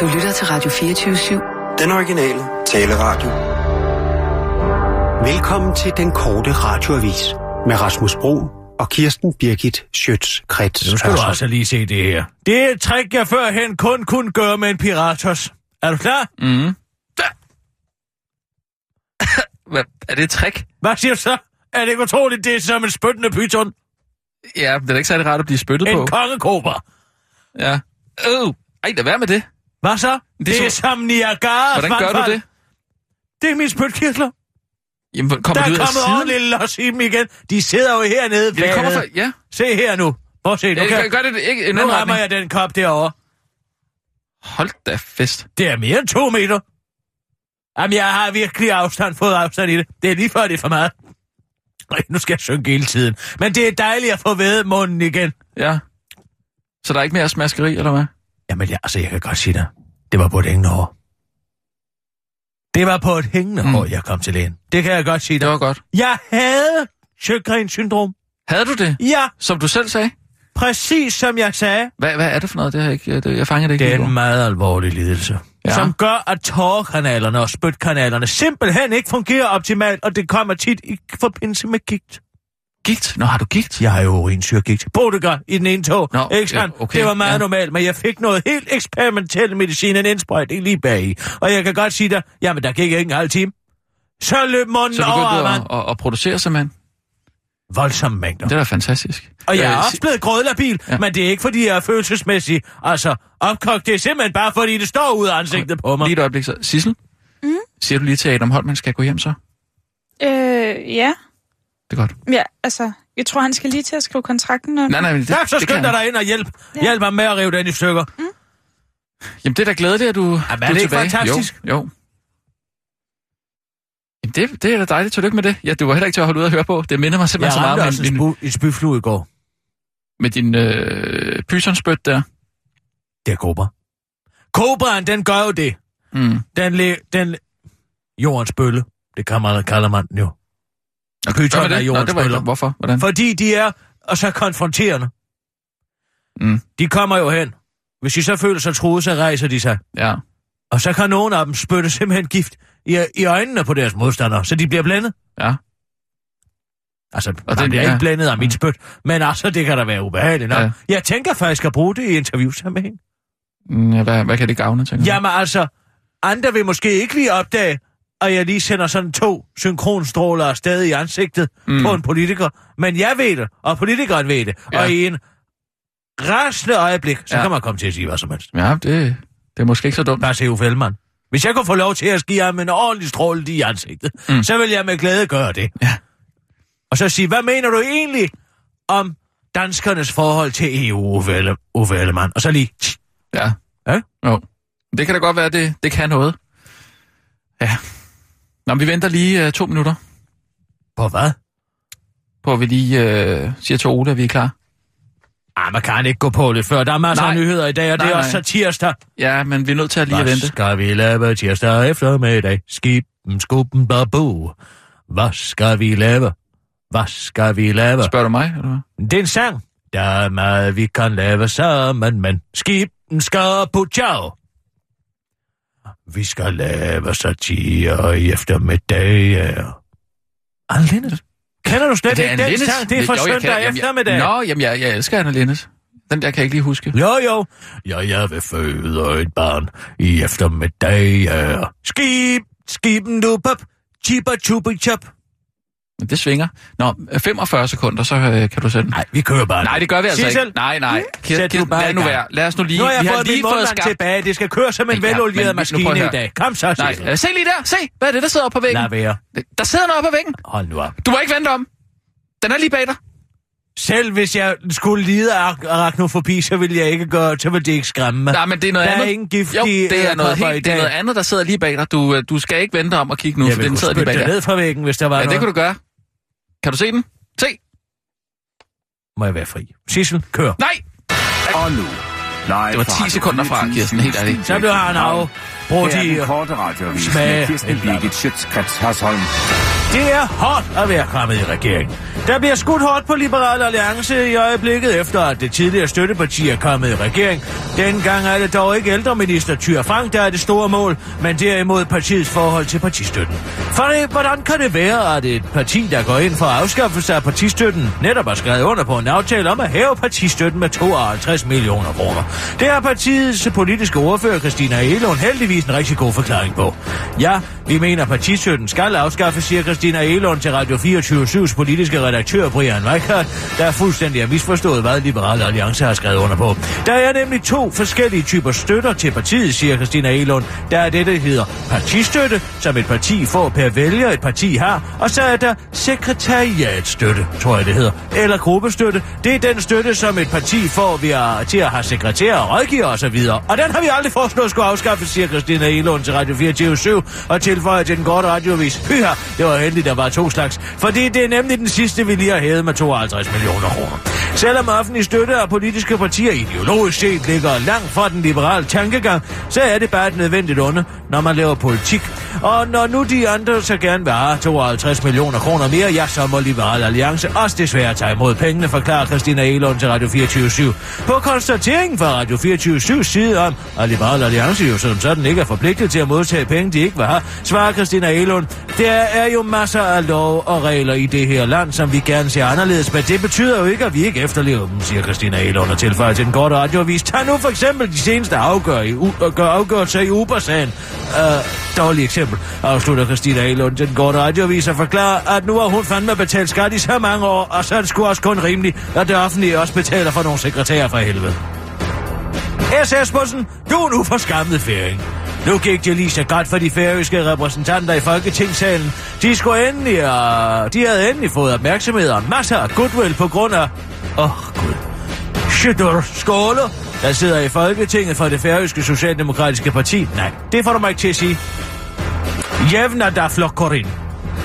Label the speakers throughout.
Speaker 1: Du lytter til Radio 24-7.
Speaker 2: Den originale taleradio. Velkommen til den korte radioavis med Rasmus Bro og Kirsten Birgit Schøtz-Krets
Speaker 3: Nu skal du altså lige se det her. Det er et trick, jeg førhen kun kunne gøre med en piratos. Er du klar?
Speaker 4: Mm. Hvad, er det et trick?
Speaker 3: Hvad siger du så? Er det ikke utroligt, det er som en spyttende pyton?
Speaker 4: Ja, det er da ikke særlig rart at blive spyttet
Speaker 3: En
Speaker 4: på.
Speaker 3: kongekobra.
Speaker 4: Ja. Øh, ej, lad være med det.
Speaker 3: Hvad så? Det, det er
Speaker 4: så-
Speaker 3: som Niagara.
Speaker 4: Hvordan gør du det?
Speaker 3: Det er mine spytkirtler.
Speaker 4: Jamen, hvor-
Speaker 3: Der
Speaker 4: kommer
Speaker 3: er kommet ordentligt los i dem igen. De sidder jo hernede.
Speaker 4: Ja, det kommer fra... Ja.
Speaker 3: Se her nu. Prøv at se. Nu,
Speaker 4: ja
Speaker 3: kan...
Speaker 4: gør, det ikke en
Speaker 3: nu rammer jeg den kop derovre.
Speaker 4: Hold da fest.
Speaker 3: Det er mere end to meter. Jamen, jeg har virkelig afstand, fået afstand i det. Det er lige før, det er for meget. Ej, nu skal jeg synge hele tiden. Men det er dejligt at få ved munden igen.
Speaker 4: Ja. Så der er ikke mere smaskeri, eller hvad?
Speaker 3: Jamen, ja, altså, jeg kan godt sige dig. Det var på et hængende hår. Det var på et hængende mm. Hår, jeg kom til lægen. Det kan jeg godt sige
Speaker 4: Det
Speaker 3: dig.
Speaker 4: var godt.
Speaker 3: Jeg havde Sjøgrens syndrom.
Speaker 4: Havde du det?
Speaker 3: Ja,
Speaker 4: Som du selv sagde?
Speaker 3: præcis som jeg sagde.
Speaker 4: Hvad, hvad er det for noget? Det har jeg, ikke, det, jeg fanger det ikke
Speaker 3: Det er en meget alvorlig lidelse. Ja. som gør, at tårerkanalerne og spytkanalerne simpelthen ikke fungerer optimalt, og det kommer tit i forbindelse med gigt.
Speaker 4: Gigt? Nå, har du gigt?
Speaker 3: Jeg har jo urinsyregigt. Bodega i den ene tog.
Speaker 4: Nå,
Speaker 3: ikke sandt?
Speaker 4: ja, okay,
Speaker 3: det var meget
Speaker 4: ja.
Speaker 3: normalt, men jeg fik noget helt eksperimentel medicin, en indsprøjtning lige bag. Og jeg kan godt sige dig, jamen der gik ikke en halv time. Så løb munden
Speaker 4: Så du
Speaker 3: over,
Speaker 4: begyndte
Speaker 3: mand.
Speaker 4: at, at, at producere simpelthen?
Speaker 3: Voldsomme mængder.
Speaker 4: Det er da fantastisk.
Speaker 3: Og jeg er
Speaker 4: Øh,
Speaker 3: også blevet grødlabil, ja.
Speaker 4: Ja.
Speaker 3: men det er ikke fordi, jeg er følelsesmæssig. Altså, opkogt, det er simpelthen bare fordi, det står ud af ansigtet på mig.
Speaker 4: Lige et øjeblik så. Sissel? Mm? Siger du lige til Adam Holm, man skal gå hjem så?
Speaker 5: Øh, ja.
Speaker 4: Det er godt.
Speaker 5: Ja, altså, jeg tror, han skal lige til at skrive kontrakten under.
Speaker 4: Nej, nej, men det,
Speaker 3: Ja, så
Speaker 4: det
Speaker 3: skynd dig dig ind og hjælp.
Speaker 5: Ja.
Speaker 3: Hjælp mig med at rive den i stykker.
Speaker 4: Jamen, det er da glædeligt, at du,
Speaker 3: Jamen, er
Speaker 4: du
Speaker 3: det
Speaker 4: er
Speaker 3: ikke
Speaker 4: tilbage.
Speaker 3: fantastisk?
Speaker 4: Jo, jo. Jamen, det, det er da dejligt. Tillykke med det. Ja, du var heller ikke til at holde ud og høre på. Det minder mig
Speaker 3: Jeg
Speaker 4: simpelthen så meget
Speaker 3: ramte
Speaker 4: om min,
Speaker 3: spu, en spyflue i går.
Speaker 4: med din øh, pysonspyt der.
Speaker 3: Det er kobra. Kobraen, den gør jo det.
Speaker 4: Mm.
Speaker 3: Den, le, den jordens bølle. Det kan man, kalder man den jo. Pyton er
Speaker 4: det? Nå,
Speaker 3: jordens
Speaker 4: det var hvorfor? Hvordan?
Speaker 3: Fordi de er og så konfronterende.
Speaker 4: Mm.
Speaker 3: De kommer jo hen. Hvis de så føler sig truet, så rejser de sig.
Speaker 4: Ja.
Speaker 3: Og så kan nogle af dem spytte simpelthen gift i, i øjnene på deres modstandere, så de bliver blændet.
Speaker 4: Ja.
Speaker 3: Altså, og man
Speaker 4: det-
Speaker 3: bliver
Speaker 4: ja.
Speaker 3: ikke blændet af mit spyt, men altså, det kan da være ubehageligt nok. Ja. Jeg tænker faktisk at bruge det i interviewsammenhæng.
Speaker 4: Mm, ja, hvad, hvad kan det gavne, tænker?
Speaker 3: Jamen altså, andre vil måske ikke lige opdage, at jeg lige sender sådan to synkronstråler afsted i ansigtet mm. På en politiker. Men jeg ved det, og politikeren ved det. Ja. Og i en rasende øjeblik, så ja. Kan man komme til at sige hvad som helst.
Speaker 4: Ja, det, det er måske ikke så dumt.
Speaker 3: Bare se Uffe Ellemann. Hvis jeg kunne få lov til at give ham en ordentlig stråle i ansigtet, mm. Så vil jeg med glæde gøre det.
Speaker 4: Ja.
Speaker 3: Og så sige, hvad mener du egentlig om danskernes forhold til EU, Uffe, Uffe Ellemann? Og så lige,
Speaker 4: Ja.
Speaker 3: Ja?
Speaker 4: Jo. Det kan da godt være, det, det kan noget. Ja. Nå, vi venter lige uh, to minutter,
Speaker 3: på hvad?
Speaker 4: på at vi lige uh, siger til Ole, at vi er klar.
Speaker 3: Ah, man kan ikke gå på lidt før. Der er masser af
Speaker 4: Nej.
Speaker 3: nyheder i dag, og det
Speaker 4: Nej,
Speaker 3: er også
Speaker 4: nej.
Speaker 3: så tirsdag.
Speaker 4: Ja, men vi er nødt til at lige at
Speaker 3: Hvad
Speaker 4: vente.
Speaker 3: skal vi lave tirsdag eftermiddag? Skiben, skubben, babu. Hvad skal vi lave? Hvad skal vi lave?
Speaker 4: Spørger du mig, eller hvad?
Speaker 3: Det er en sang. Der er meget, vi kan lave sammen, men skiben skal på ciao. Vi skal lave satire i eftermiddag. ja. Anne Linnet. Kender du slet
Speaker 4: Er det
Speaker 3: ikke
Speaker 4: Anne
Speaker 3: den
Speaker 4: Linnet?
Speaker 3: sang? Det er fra
Speaker 4: Jo, jeg
Speaker 3: søndag
Speaker 4: kender- jamen, jeg-
Speaker 3: eftermiddag.
Speaker 4: Nå, jamen, jeg, jeg elsker Anna Linnes. Den der kan jeg ikke lige huske.
Speaker 3: Jo, jo. Ja, jeg vil føde et barn i eftermiddag. Ja. Skib, skiben du pop, chiba chubi chop.
Speaker 4: Men det svinger. Nå, 45 sekunder, så øh, kan du sætte den.
Speaker 3: Nej, vi kører bare.
Speaker 4: Nej, det gør vi altså
Speaker 3: Sissel,
Speaker 4: ikke. Nej, nej. Kirsten,
Speaker 3: Sæt bare
Speaker 4: lad nu være. Lad os nu lige...
Speaker 3: Nu har jeg
Speaker 4: vi har
Speaker 3: fået
Speaker 4: lige
Speaker 3: min
Speaker 4: fået skabt...
Speaker 3: tilbage. Det skal køre som en
Speaker 4: Ja,
Speaker 3: velolieret maskine i dag. Kom så,
Speaker 4: Nej, øh, se lige der. Se, hvad er det, der sidder oppe på væggen?
Speaker 3: Lad være.
Speaker 4: Der sidder noget oppe på væggen.
Speaker 3: Hold nu op.
Speaker 4: Du må ikke vente om. Den er lige bag dig.
Speaker 3: Selv hvis jeg skulle lide af ar- arachnofobi, så ville jeg ikke gøre, så ville det ikke skræmme mig.
Speaker 4: Nej, men det er noget
Speaker 3: Der er
Speaker 4: andet.
Speaker 3: ingen giftige
Speaker 4: Jo, det er noget,
Speaker 3: edderkopper i
Speaker 4: helt, det er noget andet, der sidder lige bag dig. Du, øh, du skal ikke vente om at kigge nu,
Speaker 3: jeg
Speaker 4: for den
Speaker 3: kunne
Speaker 4: sidder lige bag
Speaker 3: det
Speaker 4: dig.
Speaker 3: ned fra væggen, hvis der var
Speaker 4: Ja, det
Speaker 3: noget.
Speaker 4: kan du gøre. Kan du se den? Se.
Speaker 3: Må jeg være fri. Sissel, kør.
Speaker 4: Nej,
Speaker 6: Og nu, live
Speaker 4: det var 10 sekunder fra, Kirsten, helt ærligt.
Speaker 3: Så blev han af. Bruger
Speaker 6: Her er
Speaker 3: de
Speaker 6: den korte radioavis
Speaker 3: smage
Speaker 6: med Kirsten. Birgit Schøtzgrads Hasholm.
Speaker 3: Det er hårdt at være kommet i regering. Der bliver skudt hårdt på Liberal Alliance i øjeblikket efter, at det tidligere støtteparti er kommet i regering. Dengang er det dog ikke ældreminister Tyr Frank, der er det store mål, men derimod partiets forhold til partistøtten. For det, hvordan kan det være, at et parti, der går ind for afskaffelse af partistøtten, netop har skrevet under på en aftale om at hæve partistøtten med 52 millioner kroner? Det har partiets politiske ordfører, Christina Elund, heldigvis en rigtig god forklaring på. Ja, vi mener, at partistøtten skal afskaffes, siger Christina Elon til Radio 24-7's politiske redaktør Brian Weikart, der er fuldstændig har misforstået, hvad Liberale Alliance har skrevet under på. Der er nemlig to forskellige typer støtter til partiet, siger Christina Elon. Der er det, der hedder partistøtte, som et parti får per vælger, et parti har, og så er der sekretariatstøtte, tror jeg det hedder, eller gruppestøtte. Det er den støtte, som et parti får ved at, til at have sekretærer og rådgiver osv. Og den har vi aldrig foreslået skulle afskaffes, siger Christina Elund til Radio 24 og tilføjer til den korte radiovis. Hyha, det var heldigt, der var to slags, fordi det er nemlig den sidste, vi lige har hævet med 52 millioner kroner. Selvom offentlig støtte af politiske partier ideologisk set ligger langt fra den liberale tankegang, så er det bare et nødvendigt onde, når man laver politik. Og når nu de andre så gerne vil have 52 millioner kroner mere, ja, så må Liberal Alliance også desværre tage imod pengene, forklarer Christina Elund til Radio 24 På konstateringen fra Radio 24 side om, at Liberal Alliance jo som sådan ikke er forpligtet til at modtage penge, de ikke vil have, svarer Christina Elund. Der er jo masser af lov og regler i det her land, som vi gerne ser anderledes, men det betyder jo ikke, at vi ikke efterlever dem, siger Christina Elund og tilføjer til den korte radioavis. Tag nu for eksempel de seneste afgør i, u- øh, gør afgørelser i Uber-sagen. Uh, dårligt eksempel, afslutter Christina Elund til den korte radioavis og forklarer, at nu har hun fandme betalt skat i så mange år, og så er det sgu også kun rimeligt, at det offentlige også betaler for nogle sekretærer for helvede. S. Espersen, du er nu for skammet færing. Nu gik det lige så godt for de færøske repræsentanter i Folketingssalen. De, skulle endelig, uh, de havde endelig fået opmærksomhed og masser af goodwill på grund af... Åh, oh, Gud. Shidur Skåle, der sidder i Folketinget for det færøske socialdemokratiske parti. Nej, det får du mig ikke til at sige. Jevna da flokkorin.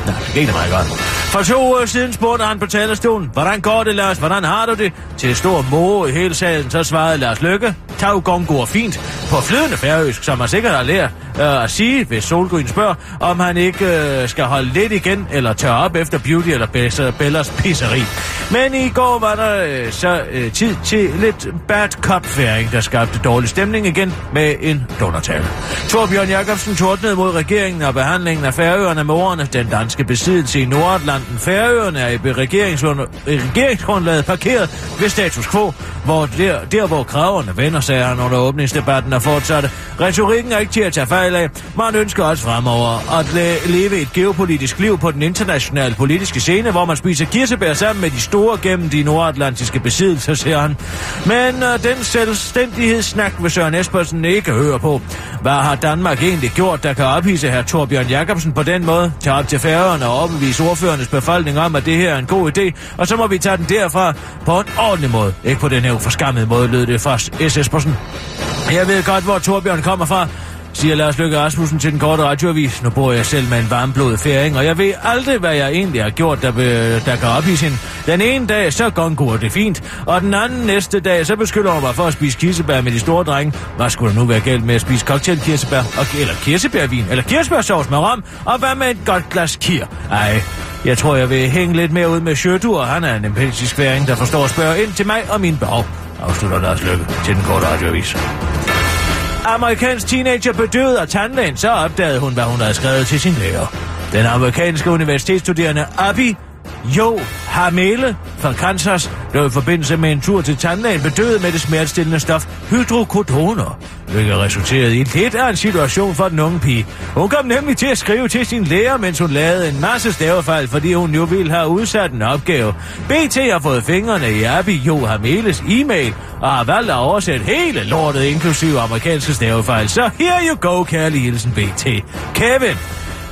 Speaker 3: Nej, det gik det meget godt. For to uger siden spurgte han på talerstolen, hvordan går det, Lars? Hvordan har du det? Til stor moro i hele salen, så svarede Lars Lykke, tag gong går fint, på flydende færøsk, som man sikkert har lært øh, at sige, hvis Solgryn spørger, om han ikke øh, skal holde lidt igen, eller tørre op efter Beauty eller Bess- Bellas pisseri. Men i går var der øh, så øh, tid til lidt bad cop der skabte dårlig stemning igen med en donortale. Torbjørn Jacobsen tordnede mod regeringen og behandlingen af Færøerne med ordene, den danske besiddelse i Nordatlanten. Færøerne er i regeringsgrund- regeringsgrundlaget parkeret ved status quo, hvor der, der hvor kraverne vender, sagde han under åbningsdebatten og fortsatte. Retorikken er ikke til at tage fejl af. Man ønsker også fremover at leve et geopolitisk liv på den internationale politiske scene, hvor man spiser kirsebær sammen med de store gennem de nordatlantiske besiddelser, siger han. Men uh, den selvstændighedssnak vil Søren Espersen ikke høre på. Hvad har Danmark egentlig gjort, der kan ophisse her Torbjørn Jacobsen på den måde? Tag op til færøerne og overbevise ordførernes befolkning om, at det her er en god idé, og så må vi tage den derfra på en ordentlig måde. Ikke på den her uforskammede måde, lød det fra SS Rasmussen. Jeg ved godt, hvor Torbjørn kommer fra, siger Lars Løkke Rasmussen til den korte radioavis. Nu bor jeg selv med en varmblodet færing, og jeg ved aldrig, hvad jeg egentlig har gjort, der, be, der kan op i sin. Den ene dag, så gongur det fint, og den anden næste dag, så beskylder hun mig for at spise kirsebær med de store drenge. Hvad skulle der nu være galt med at spise cocktailkirsebær, og, eller kirsebærvin, eller kirsebærsovs med rom, og hvad med et godt glas kir? Ej, jeg tror, jeg vil hænge lidt mere ud med Sjøtur. Han er en empirisk færing, der forstår at spørge ind til mig og min behov. Afslutter Lars Løkke til den korte radioavis. Amerikansk teenager bedøvede af tandlægen, så opdagede hun, hvad hun havde skrevet til sin lærer. Den amerikanske universitetsstuderende Abby jo Hamele fra Kansas blev i forbindelse med en tur til tandlægen bedøvet med det smertestillende stof hydrokodoner, hvilket resulterede i lidt af en situation for den unge pige. Hun kom nemlig til at skrive til sin lærer, mens hun lavede en masse stavefejl, fordi hun jo ville have udsat en opgave. BT har fået fingrene i Abby Jo Hameles e-mail og har valgt at oversætte hele lortet, inklusive amerikanske stavefejl. Så here you go, kærlig hilsen BT. Kevin,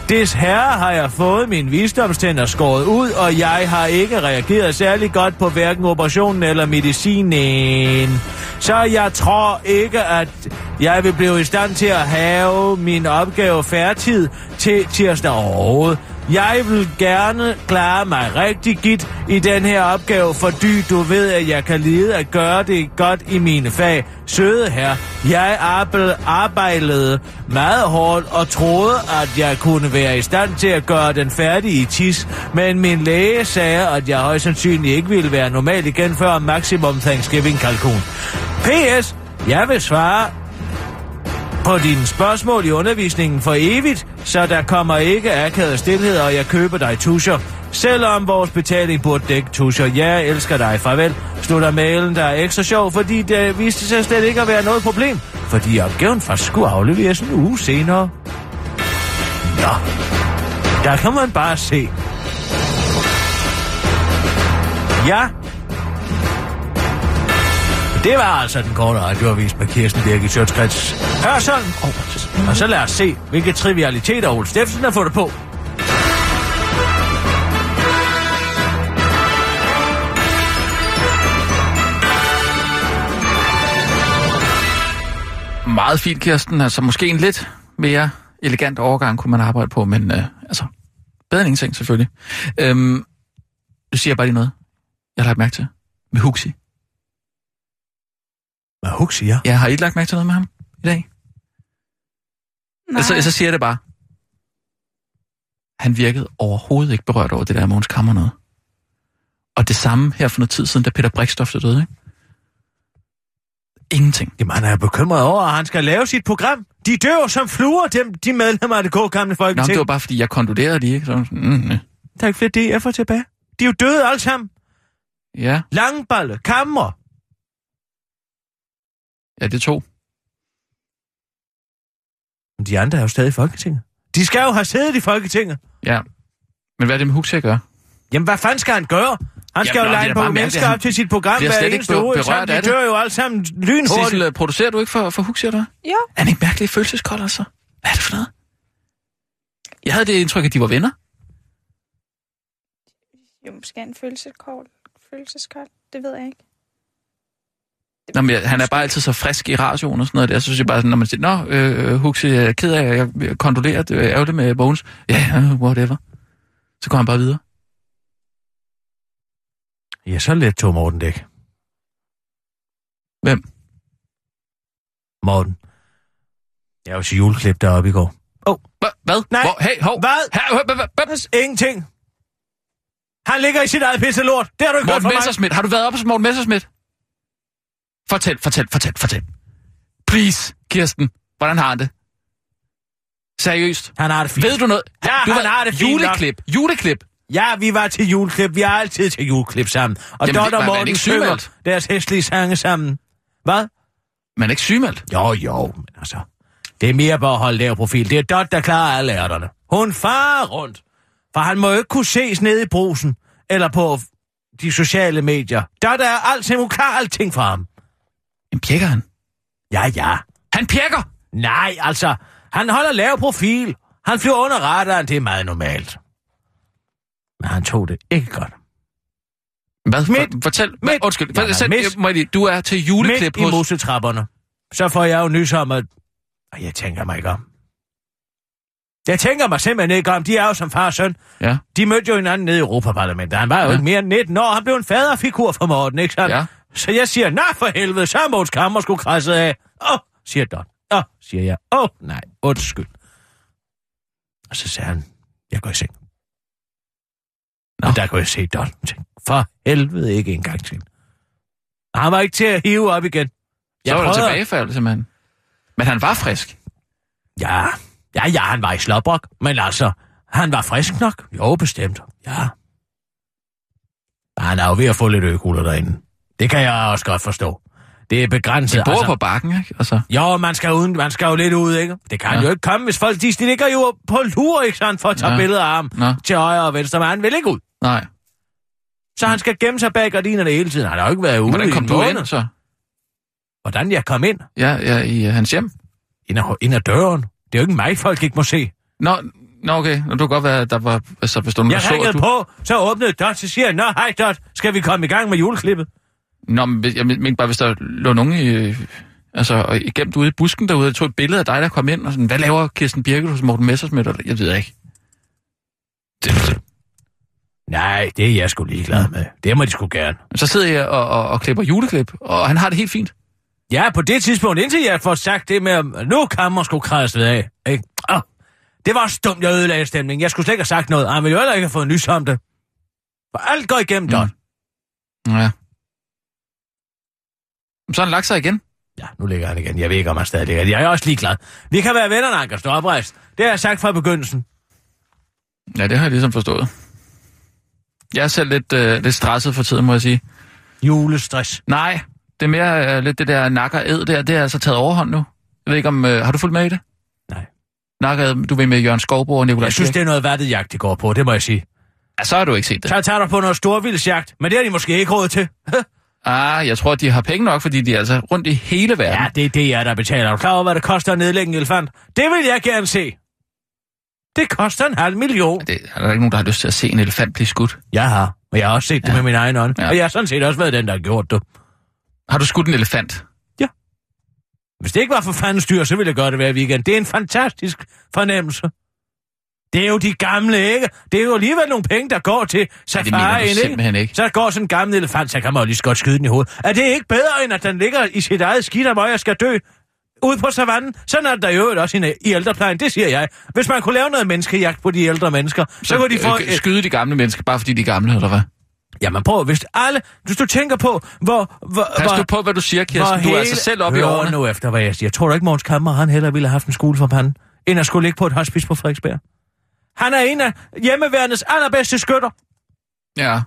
Speaker 3: Desherre har jeg fået min visdomstænder skåret ud, og jeg har ikke reageret særlig godt på hverken operationen eller medicinen. Så jeg tror ikke, at jeg vil blive i stand til at have min opgave færdig til tirsdag overhovedet. Jeg vil gerne klare mig rigtig gidt i den her opgave, fordi du ved, at jeg kan lide at gøre det godt i mine fag. Søde her, jeg arbejdede meget hårdt og troede, at jeg kunne være i stand til at gøre den færdig i tis, men min læge sagde, at jeg højst sandsynligt ikke ville være normal igen før maximum Thanksgiving kalkun. P.S. Jeg vil svare på dine spørgsmål i undervisningen for evigt, så der kommer ikke akavet stillhed, og jeg køber dig tuscher. Selvom vores betaling burde dække tuscher. Jeg elsker dig. Farvel. Slutter mailen, der er ekstra sjov, fordi det viste sig slet ikke at være noget problem. Fordi opgaven først skulle afleveres en uge senere. Nå, der kan man bare se. Ja, det var altså den korte radioavis med Kirsten Birgit Sjøtskrets Hørsholm. Og så lad os se, hvilke trivialiteter Ole Steffensen har fundet på.
Speaker 4: Meget fint, Kirsten. Altså, måske en lidt mere elegant overgang kunne man arbejde på, men øh, altså, bedre end ingenting, selvfølgelig. Øhm, du siger bare lige noget, jeg har lagt mærke til. Med Huxi.
Speaker 3: Hvad Hug siger?
Speaker 4: Ja, har I ikke lagt mærke til noget med ham i dag?
Speaker 5: Nej.
Speaker 4: Altså, så siger jeg det bare. Han virkede overhovedet ikke berørt over det der Måns Kammer noget. Og det samme her for noget tid siden, da Peter Brikstof døde, ikke? Ingenting.
Speaker 3: Jamen, han er bekymret over, at han skal lave sit program. De dør jo som fluer, dem, de medlemmer af det gode gamle
Speaker 4: Nå, men
Speaker 3: folketing.
Speaker 4: det var bare fordi, jeg konkluderede de, ikke? Så, mm, mm.
Speaker 3: Der er ikke flere DF'er tilbage. De er jo døde alle sammen.
Speaker 4: Ja,
Speaker 3: Langballe, kammer.
Speaker 4: ja, det to.
Speaker 3: Men de andre er jo stadig i Folketinget. De skal jo have siddet i Folketinget.
Speaker 4: Ja. Men hvad er det med Huxi at gøre?
Speaker 3: Jamen, hvad fanden skal han gøre? Han skal
Speaker 4: Jamen,
Speaker 3: jo lege på mennesker
Speaker 4: han
Speaker 3: op til sit program hver eneste uge.
Speaker 4: berørt
Speaker 3: de
Speaker 4: det.
Speaker 3: dør jo alle sammen lynhurtigt.
Speaker 4: Sissel, producerer du ikke for, for Huxi, eller?
Speaker 5: Jo.
Speaker 4: Er han ikke mærkelig følelseskold, altså? Hvad er det for noget? Jeg havde det indtryk, at de var venner.
Speaker 5: Jo, måske en følelseskold. Følelseskold. Det ved jeg ikke.
Speaker 4: Nå, men jeg- han er bare altid så frisk i radioen og sådan noget der. Så synes jeg bare, sådan, når man siger, Nå, øh, Huxi, jeg er ked af, at jeg kondolerer, det er ærgerligt med Bones. Ja, ja, whatever. Så går han bare videre.
Speaker 3: Ja, så let tog Morten dæk.
Speaker 4: Hvem?
Speaker 3: Morten. Jeg var til juleklip deroppe i går.
Speaker 4: Hva? Hvad?
Speaker 3: Nej.
Speaker 4: Hvor? Hey, hov.
Speaker 3: Hvad?
Speaker 4: Her?
Speaker 3: Ingenting. Han ligger i sit eget pisse lort. Det har du ikke hørt
Speaker 4: Morten
Speaker 3: fra mig.
Speaker 4: Messerschmidt. Har du været oppe hos Morten Messerschmidt? Fortæl, fortæl, fortæl, fortæl. Please, Kirsten. Hvordan har han det? Seriøst.
Speaker 3: Han har det fint.
Speaker 4: Ved du noget?
Speaker 3: Ja,
Speaker 4: du
Speaker 3: han har det fint nok.
Speaker 4: Juleklip. Juleklip.
Speaker 3: Ja, vi var til juleklip. Vi er altid til juleklip sammen. Og
Speaker 4: Jamen,
Speaker 3: Dot og
Speaker 4: var
Speaker 3: Morten synger deres hæslige sange sammen. Hvad?
Speaker 4: Man er ikke sygemeldt.
Speaker 3: Jo, jo, men altså... Det er mere bare at holde lav profil. Det er Dot, der klarer alle ærterne. Hun farer rundt. For han må jo ikke kunne ses nede i brusen. Eller på de sociale medier. Dot er alting. Hun klarer alting for ham.
Speaker 4: Men pjekker han?
Speaker 3: Ja, ja.
Speaker 4: Han pjekker!
Speaker 3: Nej, altså. Han holder lav profil. Han flyver under radaren. Det er meget normalt. Men han tog det ikke godt.
Speaker 4: Hvad?
Speaker 3: Midt-
Speaker 4: For, fortæl. Hvad?
Speaker 3: midt-
Speaker 4: Undskyld.
Speaker 3: Ja,
Speaker 4: Fortæl,
Speaker 3: midt-
Speaker 4: lige, du er til juleklip
Speaker 3: Midt i
Speaker 4: hos...
Speaker 3: mosetrapperne. Så får jeg jo nys om, at... Ej, jeg tænker mig ikke om. Jeg tænker mig simpelthen ikke om. De er jo som far og søn.
Speaker 4: Ja.
Speaker 3: De mødte jo hinanden nede i Europaparlamentet. Han var jo
Speaker 4: Ja.
Speaker 3: ikke mere end 19 år. Han blev en faderfigur for Morten, ikke sandt?
Speaker 4: Ja.
Speaker 3: Så jeg siger, nej for helvede, så er Måns Kammer skulle krasse af. Åh, oh, siger Don. Åh, oh, siger jeg. Åh, oh, nej, undskyld. Og så sagde han, jeg går i seng.
Speaker 4: Nå.
Speaker 3: Og der kunne jeg se Don. Tænkte, For helvede ikke en gang til. Og Han var ikke til at hive op igen.
Speaker 4: Så var der tilbagefald, simpelthen. Men han var frisk.
Speaker 3: Ja, ja, ja, han var i slåbrok, men altså, han var frisk nok. Jo, bestemt. Ja. Han er jo ved at få lidt økugler derinde. Det kan jeg også godt forstå. Det er begrænset.
Speaker 4: De bor på bakken, ikke? Altså,
Speaker 3: Jo, man skal, uden, man skal jo lidt ud, ikke? Det kan
Speaker 4: Ja.
Speaker 3: ja. jo ikke komme, hvis folk de, ligger jo på lur, ikke sandt, for at tage
Speaker 4: Ja.
Speaker 3: ja. billeder af ham
Speaker 4: Nå.
Speaker 3: til højre og venstre, men han vil ikke ud.
Speaker 4: nej.
Speaker 3: Så han skal gemme sig bag gardinerne hele tiden. Han har jo ikke været ude
Speaker 4: Hvordan
Speaker 3: i
Speaker 4: kom
Speaker 3: en
Speaker 4: du ind, så?
Speaker 3: Hvordan jeg kom ind?
Speaker 4: Ja, ja, i uh, hans hjem?
Speaker 3: Ind ad, ind ad døren. Det er jo ikke mig, folk ikke må se.
Speaker 4: Nå, nå okay. Nå, det kunne godt være, der var... Altså, hvis du
Speaker 3: Jeg
Speaker 4: så,
Speaker 3: ringede
Speaker 4: du...
Speaker 3: på, så åbnede Dot, så siger jeg, Nå, hej Dot, skal vi komme i gang med juleklippet?
Speaker 4: Nå, men jeg mener bare, hvis der lå nogen i... øh, Altså, gemt ude i busken derude, og tog et billede af dig, der kom ind, og sådan, hvad laver Kirsten Birgit hos Morten Messersmith? Eller, jeg ved ikke. Det,
Speaker 3: Nej, det er jeg sgu ligeglad med. Det må de sgu gerne.
Speaker 4: så sidder jeg og, og, og klipper juleklip, og han har det helt fint.
Speaker 3: Ja, på det tidspunkt, indtil jeg får sagt det med, at nu kan man sgu kræstet af. Ikke? Oh, det var også dumt, jeg ødelagde stemningen. Jeg skulle slet ikke have sagt noget. Han ville jo heller ikke have fået nys om det. For alt går igennem, Don.
Speaker 4: Ja. Så har han lagt sig igen.
Speaker 3: Ja, nu ligger han igen. Jeg ved ikke, om han stadig ligger. Jeg er også ligeglad. Vi kan være venner, når han kan stå oprejst. Det har jeg sagt fra begyndelsen.
Speaker 4: Ja, det har jeg ligesom forstået. Jeg er selv lidt, øh, lidt stresset for tiden, må jeg sige.
Speaker 3: Julestress.
Speaker 4: Nej, det er mere øh, lidt det der nakker ed der. Det er altså taget overhånd nu. Jeg ved ikke om... Øh, har du fulgt med i det?
Speaker 3: Nej.
Speaker 4: Nakker du ved med Jørgen Skovbo og Nikolaj
Speaker 3: Jeg synes,
Speaker 4: Kirk?
Speaker 3: det er noget vattet jagt, det går på. Det må jeg sige.
Speaker 4: Ja, så har du ikke set det.
Speaker 3: Så tager du på noget storvildsjagt, men det har de måske ikke råd til.
Speaker 4: Ah, jeg tror, de har penge nok, fordi de er altså rundt i hele verden.
Speaker 3: ja, det er det, jeg der betaler. Er du klar over, hvad det koster at nedlægge en elefant? Det vil jeg gerne se. Det koster en halv million.
Speaker 4: Det, er der ikke nogen, der har lyst til at se en elefant blive skudt?
Speaker 3: Jeg har, og jeg har også set det
Speaker 4: Ja.
Speaker 3: med min egen øjne.
Speaker 4: Ja.
Speaker 3: Og jeg har sådan set også været den, der har gjort det.
Speaker 4: Har du skudt en elefant?
Speaker 3: Hvis det ikke var for fandens dyr, så ville jeg gøre det hver weekend. Det er en fantastisk fornemmelse. Det er jo de gamle, ikke? Det er jo alligevel nogle penge, der går til
Speaker 4: Ja,
Speaker 3: safarien,
Speaker 4: du
Speaker 3: ikke?
Speaker 4: simpelthen ikke.
Speaker 3: Så går sådan en gammel elefant, så kan man jo lige så godt skyde den i hovedet. Er det ikke bedre, end at den ligger i sit eget skidt, og jeg skal dø ude på savannen? Sådan er der jo også i, i ældreplejen, det siger jeg. Hvis man kunne lave noget menneskejagt på de ældre mennesker, så, så kunne de få...
Speaker 4: øh, skyde de gamle mennesker, bare fordi de er gamle, eller hvad?
Speaker 3: Jamen prøv, hvis alle... Hvis du tænker på, hvor... hvor
Speaker 4: Pas
Speaker 3: hvor,
Speaker 4: på, hvad du siger, Kirsten. Du er altså selv oppe i årene.
Speaker 3: nu efter, hvad jeg siger. Tror du ikke, Måns Kammer, han heller ville have haft en skole for panden, end at skulle ligge på et hospice på Frederiksberg? Han er en af hjemmeværendets allerbedste skytter.
Speaker 4: Ja.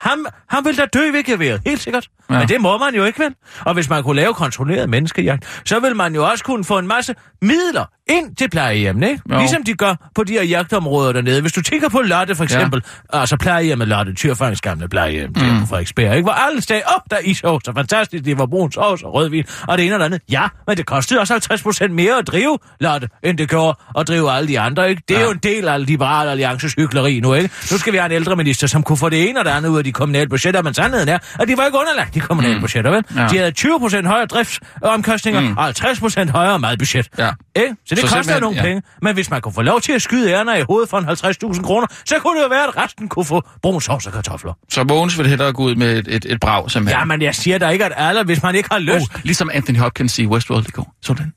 Speaker 3: Han, han vil da dø ved geværet, helt sikkert. Ja.
Speaker 4: Ja.
Speaker 3: Men det må man jo ikke, vel? Og hvis man kunne lave kontrolleret menneskejagt, så vil man jo også kunne få en masse midler ind til plejehjemmene, ikke?
Speaker 4: Jo.
Speaker 3: Ligesom de gør på de her jagtområder dernede. Hvis du tænker på Lotte for eksempel, ja. altså plejehjemmet Lotte, Tyrfangs gamle plejehjem, mm. på Frederiksberg, ikke? Hvor alle sagde, åh, oh, der er ishås, og fantastisk, det var brun sovs og rødvin, og det ene og det andet. Ja, men det kostede også 50 procent mere at drive Lotte, end det gjorde at drive alle de andre, ikke? Det er
Speaker 4: Ja.
Speaker 3: jo en del af Liberale Alliances hykleri nu, ikke? Nu skal vi have en ældreminister, som kunne få det ene og det andet ud af de kommunale budgetter, men sandheden er, at de var ikke underlagt de kommunale mm. budgetter, vel?
Speaker 4: Ja.
Speaker 3: De havde 20 procent højere driftsomkostninger mm. og 50 procent højere madbudget.
Speaker 4: Ja.
Speaker 3: Ikke? Så det
Speaker 4: Så
Speaker 3: så koster nogle
Speaker 4: ja.
Speaker 3: penge. Men hvis man kunne få lov til at skyde ærner i hovedet for en 50.000 kroner, så kunne det jo være, at resten kunne få brun sovs og kartofler.
Speaker 4: Så Mogens vil hellere gå ud med et, et, et brag, simpelthen.
Speaker 3: Ja, men jeg siger da ikke, at alle, hvis man ikke har lyst...
Speaker 4: Oh, ligesom Anthony Hopkins i Westworld i går. Sådan.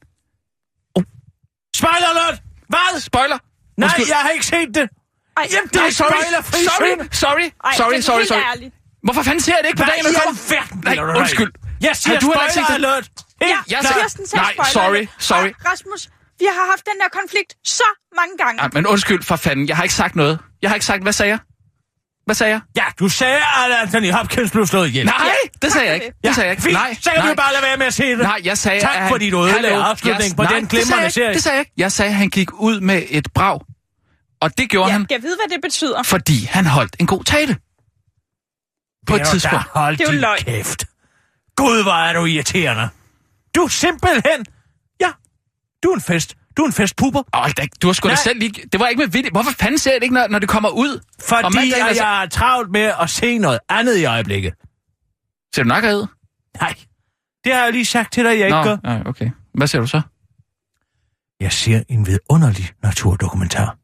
Speaker 3: Spoiler alert! Hvad?
Speaker 4: Spoiler!
Speaker 3: Nej,
Speaker 4: Undskyld.
Speaker 3: jeg har ikke set det.
Speaker 5: Ej,
Speaker 3: Jamen, det
Speaker 4: Nej,
Speaker 3: er
Speaker 4: sorry, sorry,
Speaker 3: zone.
Speaker 4: sorry,
Speaker 5: Ej,
Speaker 4: sorry, sorry, sorry. Hvorfor fanden ser jeg det ikke på
Speaker 3: Hvad
Speaker 4: dagen,
Speaker 3: i
Speaker 4: der kommer?
Speaker 3: alverden
Speaker 4: Nej,
Speaker 3: bilder du dig
Speaker 4: undskyld.
Speaker 3: Jeg siger
Speaker 4: du heller ikke set
Speaker 3: spoiler alert.
Speaker 5: Ja,
Speaker 4: jeg
Speaker 5: sagde
Speaker 4: Nej, sorry, sorry.
Speaker 5: Ej, Rasmus, vi har haft den der konflikt så mange gange.
Speaker 4: Ja, men undskyld for fanden, jeg har ikke sagt noget. Jeg har ikke sagt, hvad sagde jeg? Hvad sagde jeg?
Speaker 3: Ja, du sagde, at Anthony Hopkins blev slået ihjel.
Speaker 4: Nej, det sagde jeg ikke.
Speaker 5: det.
Speaker 4: Det sagde jeg ikke.
Speaker 3: Fint,
Speaker 4: Nej,
Speaker 3: så kan du
Speaker 4: nej.
Speaker 3: jo bare lade være med at se det.
Speaker 4: Nej, jeg sagde...
Speaker 3: Tak
Speaker 4: at han-
Speaker 3: for dit ødelagde
Speaker 4: Hallo,
Speaker 3: afslutning
Speaker 4: jeg-
Speaker 3: på
Speaker 4: nej,
Speaker 3: den
Speaker 4: det
Speaker 3: glimrende serie.
Speaker 4: Det sagde jeg ikke. Jeg sagde, at han gik ud med et brag. Og det gjorde
Speaker 5: Ja,
Speaker 4: han,
Speaker 5: jeg ved, hvad det betyder.
Speaker 4: fordi han holdt en god tale. På et
Speaker 3: Ved du
Speaker 4: tidspunkt.
Speaker 3: da, Hold
Speaker 5: Det er jo løgn.
Speaker 3: kæft. Gud, hvor er du irriterende. Du er simpelthen... Du er en fest. Du er en festpupper.
Speaker 4: Åh, da, du har sgu da
Speaker 3: Nej.
Speaker 4: selv lige... Det var ikke med vilje. Hvorfor fanden ser jeg det ikke, når, når det kommer ud?
Speaker 3: Fordi
Speaker 4: mandagen
Speaker 3: at
Speaker 4: så-
Speaker 3: jeg er travlt med at se noget andet i øjeblikket.
Speaker 4: Ser du nakkerhed?
Speaker 3: Nej, det har jeg lige sagt til dig, jeg ikke gør.
Speaker 4: Nå, ja, okay. Hvad ser du så?
Speaker 3: Jeg ser en vidunderlig naturdokumentar.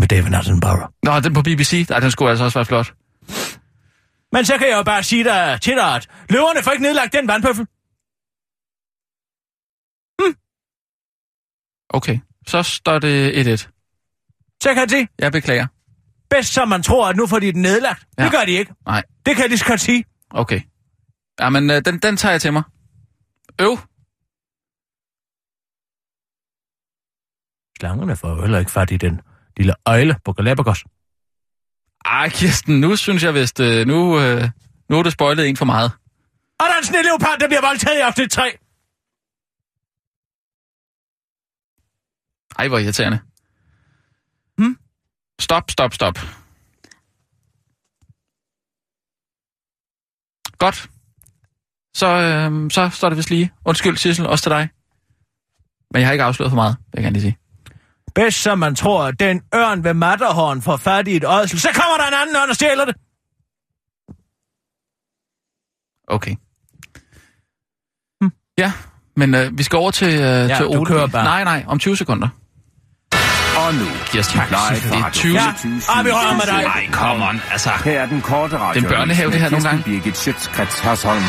Speaker 3: Med David Attenborough.
Speaker 4: Nå, den på BBC. Nej, den skulle altså også være flot.
Speaker 3: Men så kan jeg jo bare sige dig til dig, at løverne får ikke nedlagt den vandpøffel.
Speaker 4: Okay. Så står det 1-1.
Speaker 3: Så kan jeg se,
Speaker 4: Jeg beklager.
Speaker 3: bedst som man tror, at nu får de den nedlagt. Ja. Det gør de ikke.
Speaker 4: Nej.
Speaker 3: Det kan lige så godt sige.
Speaker 4: Okay. Jamen, øh, den, den tager jeg til mig. Øv.
Speaker 3: Slangerne får jo heller ikke fat i den lille øjle på Galapagos.
Speaker 4: Ej, Kirsten, nu synes jeg vist... Øh, nu, øh, nu er det spoilet en for meget.
Speaker 3: Og der er en snilleopard, der bliver voldtaget i afsnit 3.
Speaker 4: Ej, hvor irriterende.
Speaker 3: Hmm?
Speaker 4: Stop, stop, stop. Godt. Så, øh, så står det vist lige. Undskyld, Sissel, også til dig. Men jeg har ikke afsløret for meget, vil jeg gerne lige sige.
Speaker 3: Bedst som man tror, at den ørn ved Matterhorn får fat i et ådsel, så kommer der en anden ørn og stjæler det.
Speaker 4: Okay. Ja, men øh, vi skal over til, øh, ja, til Ole. Nej, nej, om 20 sekunder.
Speaker 2: Og
Speaker 6: nu,
Speaker 4: Kirsten,
Speaker 6: live
Speaker 4: det er
Speaker 6: fra
Speaker 4: 20.
Speaker 3: Ja, ah, vi rører med dig.
Speaker 4: Nej, come on. Altså,
Speaker 6: Her er den korte radio.
Speaker 4: Den børnehave, det her nogle gange.
Speaker 6: Birgit Schøtzgrads Hasholm.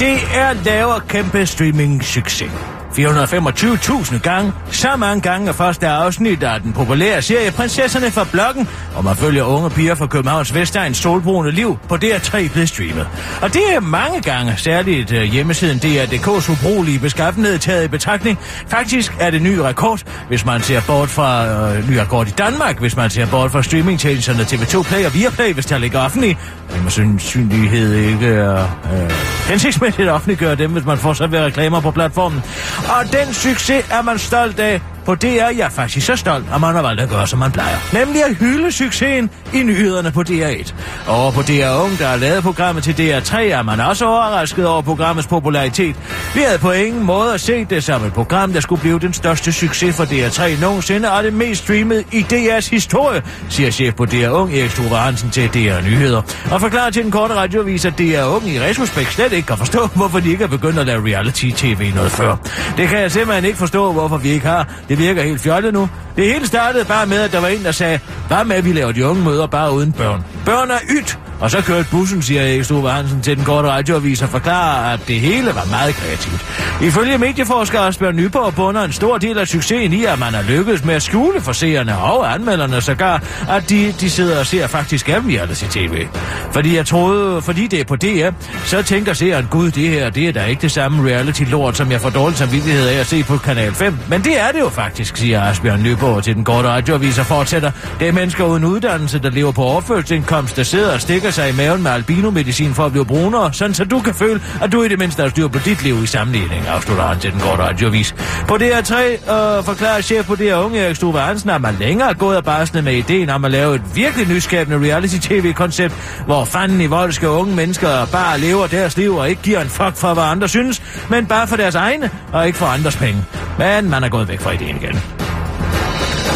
Speaker 3: DR laver kæmpe streaming succes. 425.000 gange, så mange gange af første afsnit af den populære serie Prinsesserne fra Blokken, og man følger unge piger fra Københavns Vestegns solbrune liv på DR3 blevet streamet. Og det er mange gange, særligt øh, hjemmesiden DR.dk's ubrugelige beskaffenhed taget i betragtning. Faktisk er det ny rekord, hvis man ser bort fra øh, ny rekord i Danmark, hvis man ser bort fra streamingtjenesterne TV2 Play og Viaplay, hvis der ligger offentlig. Men med synlighed ikke er øh, hensigtsmæssigt at offentliggøre dem, hvis man får så reklamer på platformen. Og den succes er man stolt af. På DR jeg er faktisk så stolt, at man har valgt at gøre, som man plejer. Nemlig at hylde succesen i nyhederne på DR1. Over på DR Ung, der har lavet programmet til DR3, er man også overrasket over programmets popularitet. Vi havde på ingen måde set det som et program, der skulle blive den største succes for DR3 nogensinde, og det mest streamet i DR's historie, siger chef på DR Ung, Erik Struve Hansen til DR Nyheder. Og forklarer til den korte radioavis, at DR Ung i retrospekt slet ikke kan forstå, hvorfor de ikke er begyndt at lave reality-tv noget før. Det kan jeg simpelthen ikke forstå, hvorfor vi ikke har. Det virker helt fjollet nu. Det hele startede bare med, at der var en, der sagde, hvad med, at vi laver de unge møder bare uden børn. Børn er ydt, og så kørte bussen, siger Erik Stove Hansen til den korte radioavis og forklarer, at det hele var meget kreativt. Ifølge medieforsker Asbjørn Nyborg bunder en stor del af succesen i, at man har lykkedes med at skjule for seerne og anmelderne sågar, at de, de sidder og ser faktisk af reality tv. Fordi jeg troede, fordi det er på DR, så tænker seeren, gud, det her, det er da ikke det samme reality-lort, som jeg får dårlig samvittighed af at se på Kanal 5. Men det er det jo faktisk, siger Asbjørn Nyborg til den korte radioavis og fortsætter. Det er mennesker uden uddannelse, der lever på overførselsindkomst, der sidder og stikker sig i maven med albinomedicin for at blive brunere, sådan så du kan føle, at du i det mindste har styr på dit liv i sammenligning, afslutter han til den korte radiovis. På DR3 øh, forklarer chef på DR Unge Erik Struve Hansen, at man længere er gået af barsene med ideen om at lave et virkelig nyskabende reality-tv-koncept, hvor fanden i voldske unge mennesker bare lever deres liv og ikke giver en fuck for, hvad andre synes, men bare for deres egne og ikke for andres penge. Men man er gået væk fra ideen igen.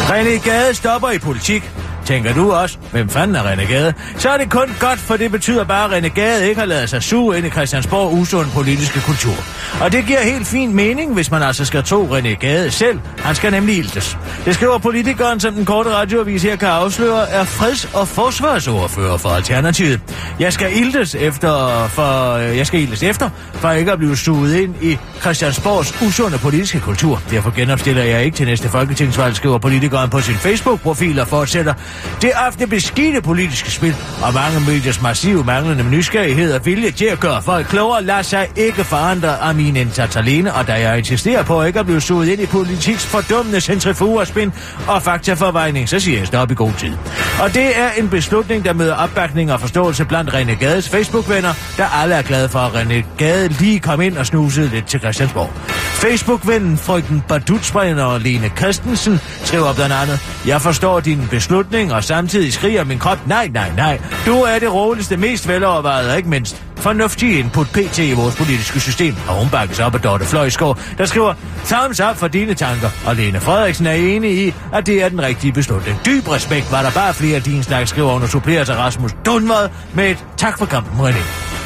Speaker 3: René Gade stopper i politik. Tænker du også, hvem fanden er renegade? Så er det kun godt, for det betyder bare, at renegade ikke har lavet sig suge ind i Christiansborg usund politiske kultur. Og det giver helt fin mening, hvis man altså skal tro renegade selv. Han skal nemlig iltes. Det skriver politikeren, som den korte radioavis her kan afsløre, er freds- og forsvarsordfører for Alternativet. Jeg skal iltes efter, for, øh, jeg skal iltes efter, for ikke at blive suget ind i Christiansborgs usunde politiske kultur. Derfor genopstiller jeg ikke til næste folketingsvalg, skriver politikeren på sin Facebook-profil og fortsætter. Det er ofte beskidte politiske spil, og mange mediers massive manglende nysgerrighed og vilje til at gøre folk klogere lader sig ikke forandre af min indsats alene, og da jeg insisterer på ikke at blive suget ind i politiks fordømmende centrifugerspin og faktaforvejning, så siger jeg stop i god tid. Og det er en beslutning, der møder opbakning og forståelse blandt René Gades Facebook-venner, der alle er glade for, at René Gade lige kom ind og snusede lidt til Christiansborg. Facebook-vennen frygten Badutspringer Lene Christensen skriver blandt andet, Jeg forstår din beslutning, og samtidig skriger min krop, nej, nej, nej. Du er det roligste, mest velovervejede og ikke mindst fornuftige input pt. i vores politiske system. Og hun bakkes op af Dorte Fløjsgaard, der skriver, thumbs up for dine tanker. Og Lene Frederiksen er enig i, at det er den rigtige beslutning. Dyb respekt var der bare flere af din snak, skriver hun og supplerer til Rasmus Dunvad med et tak for kampen, René.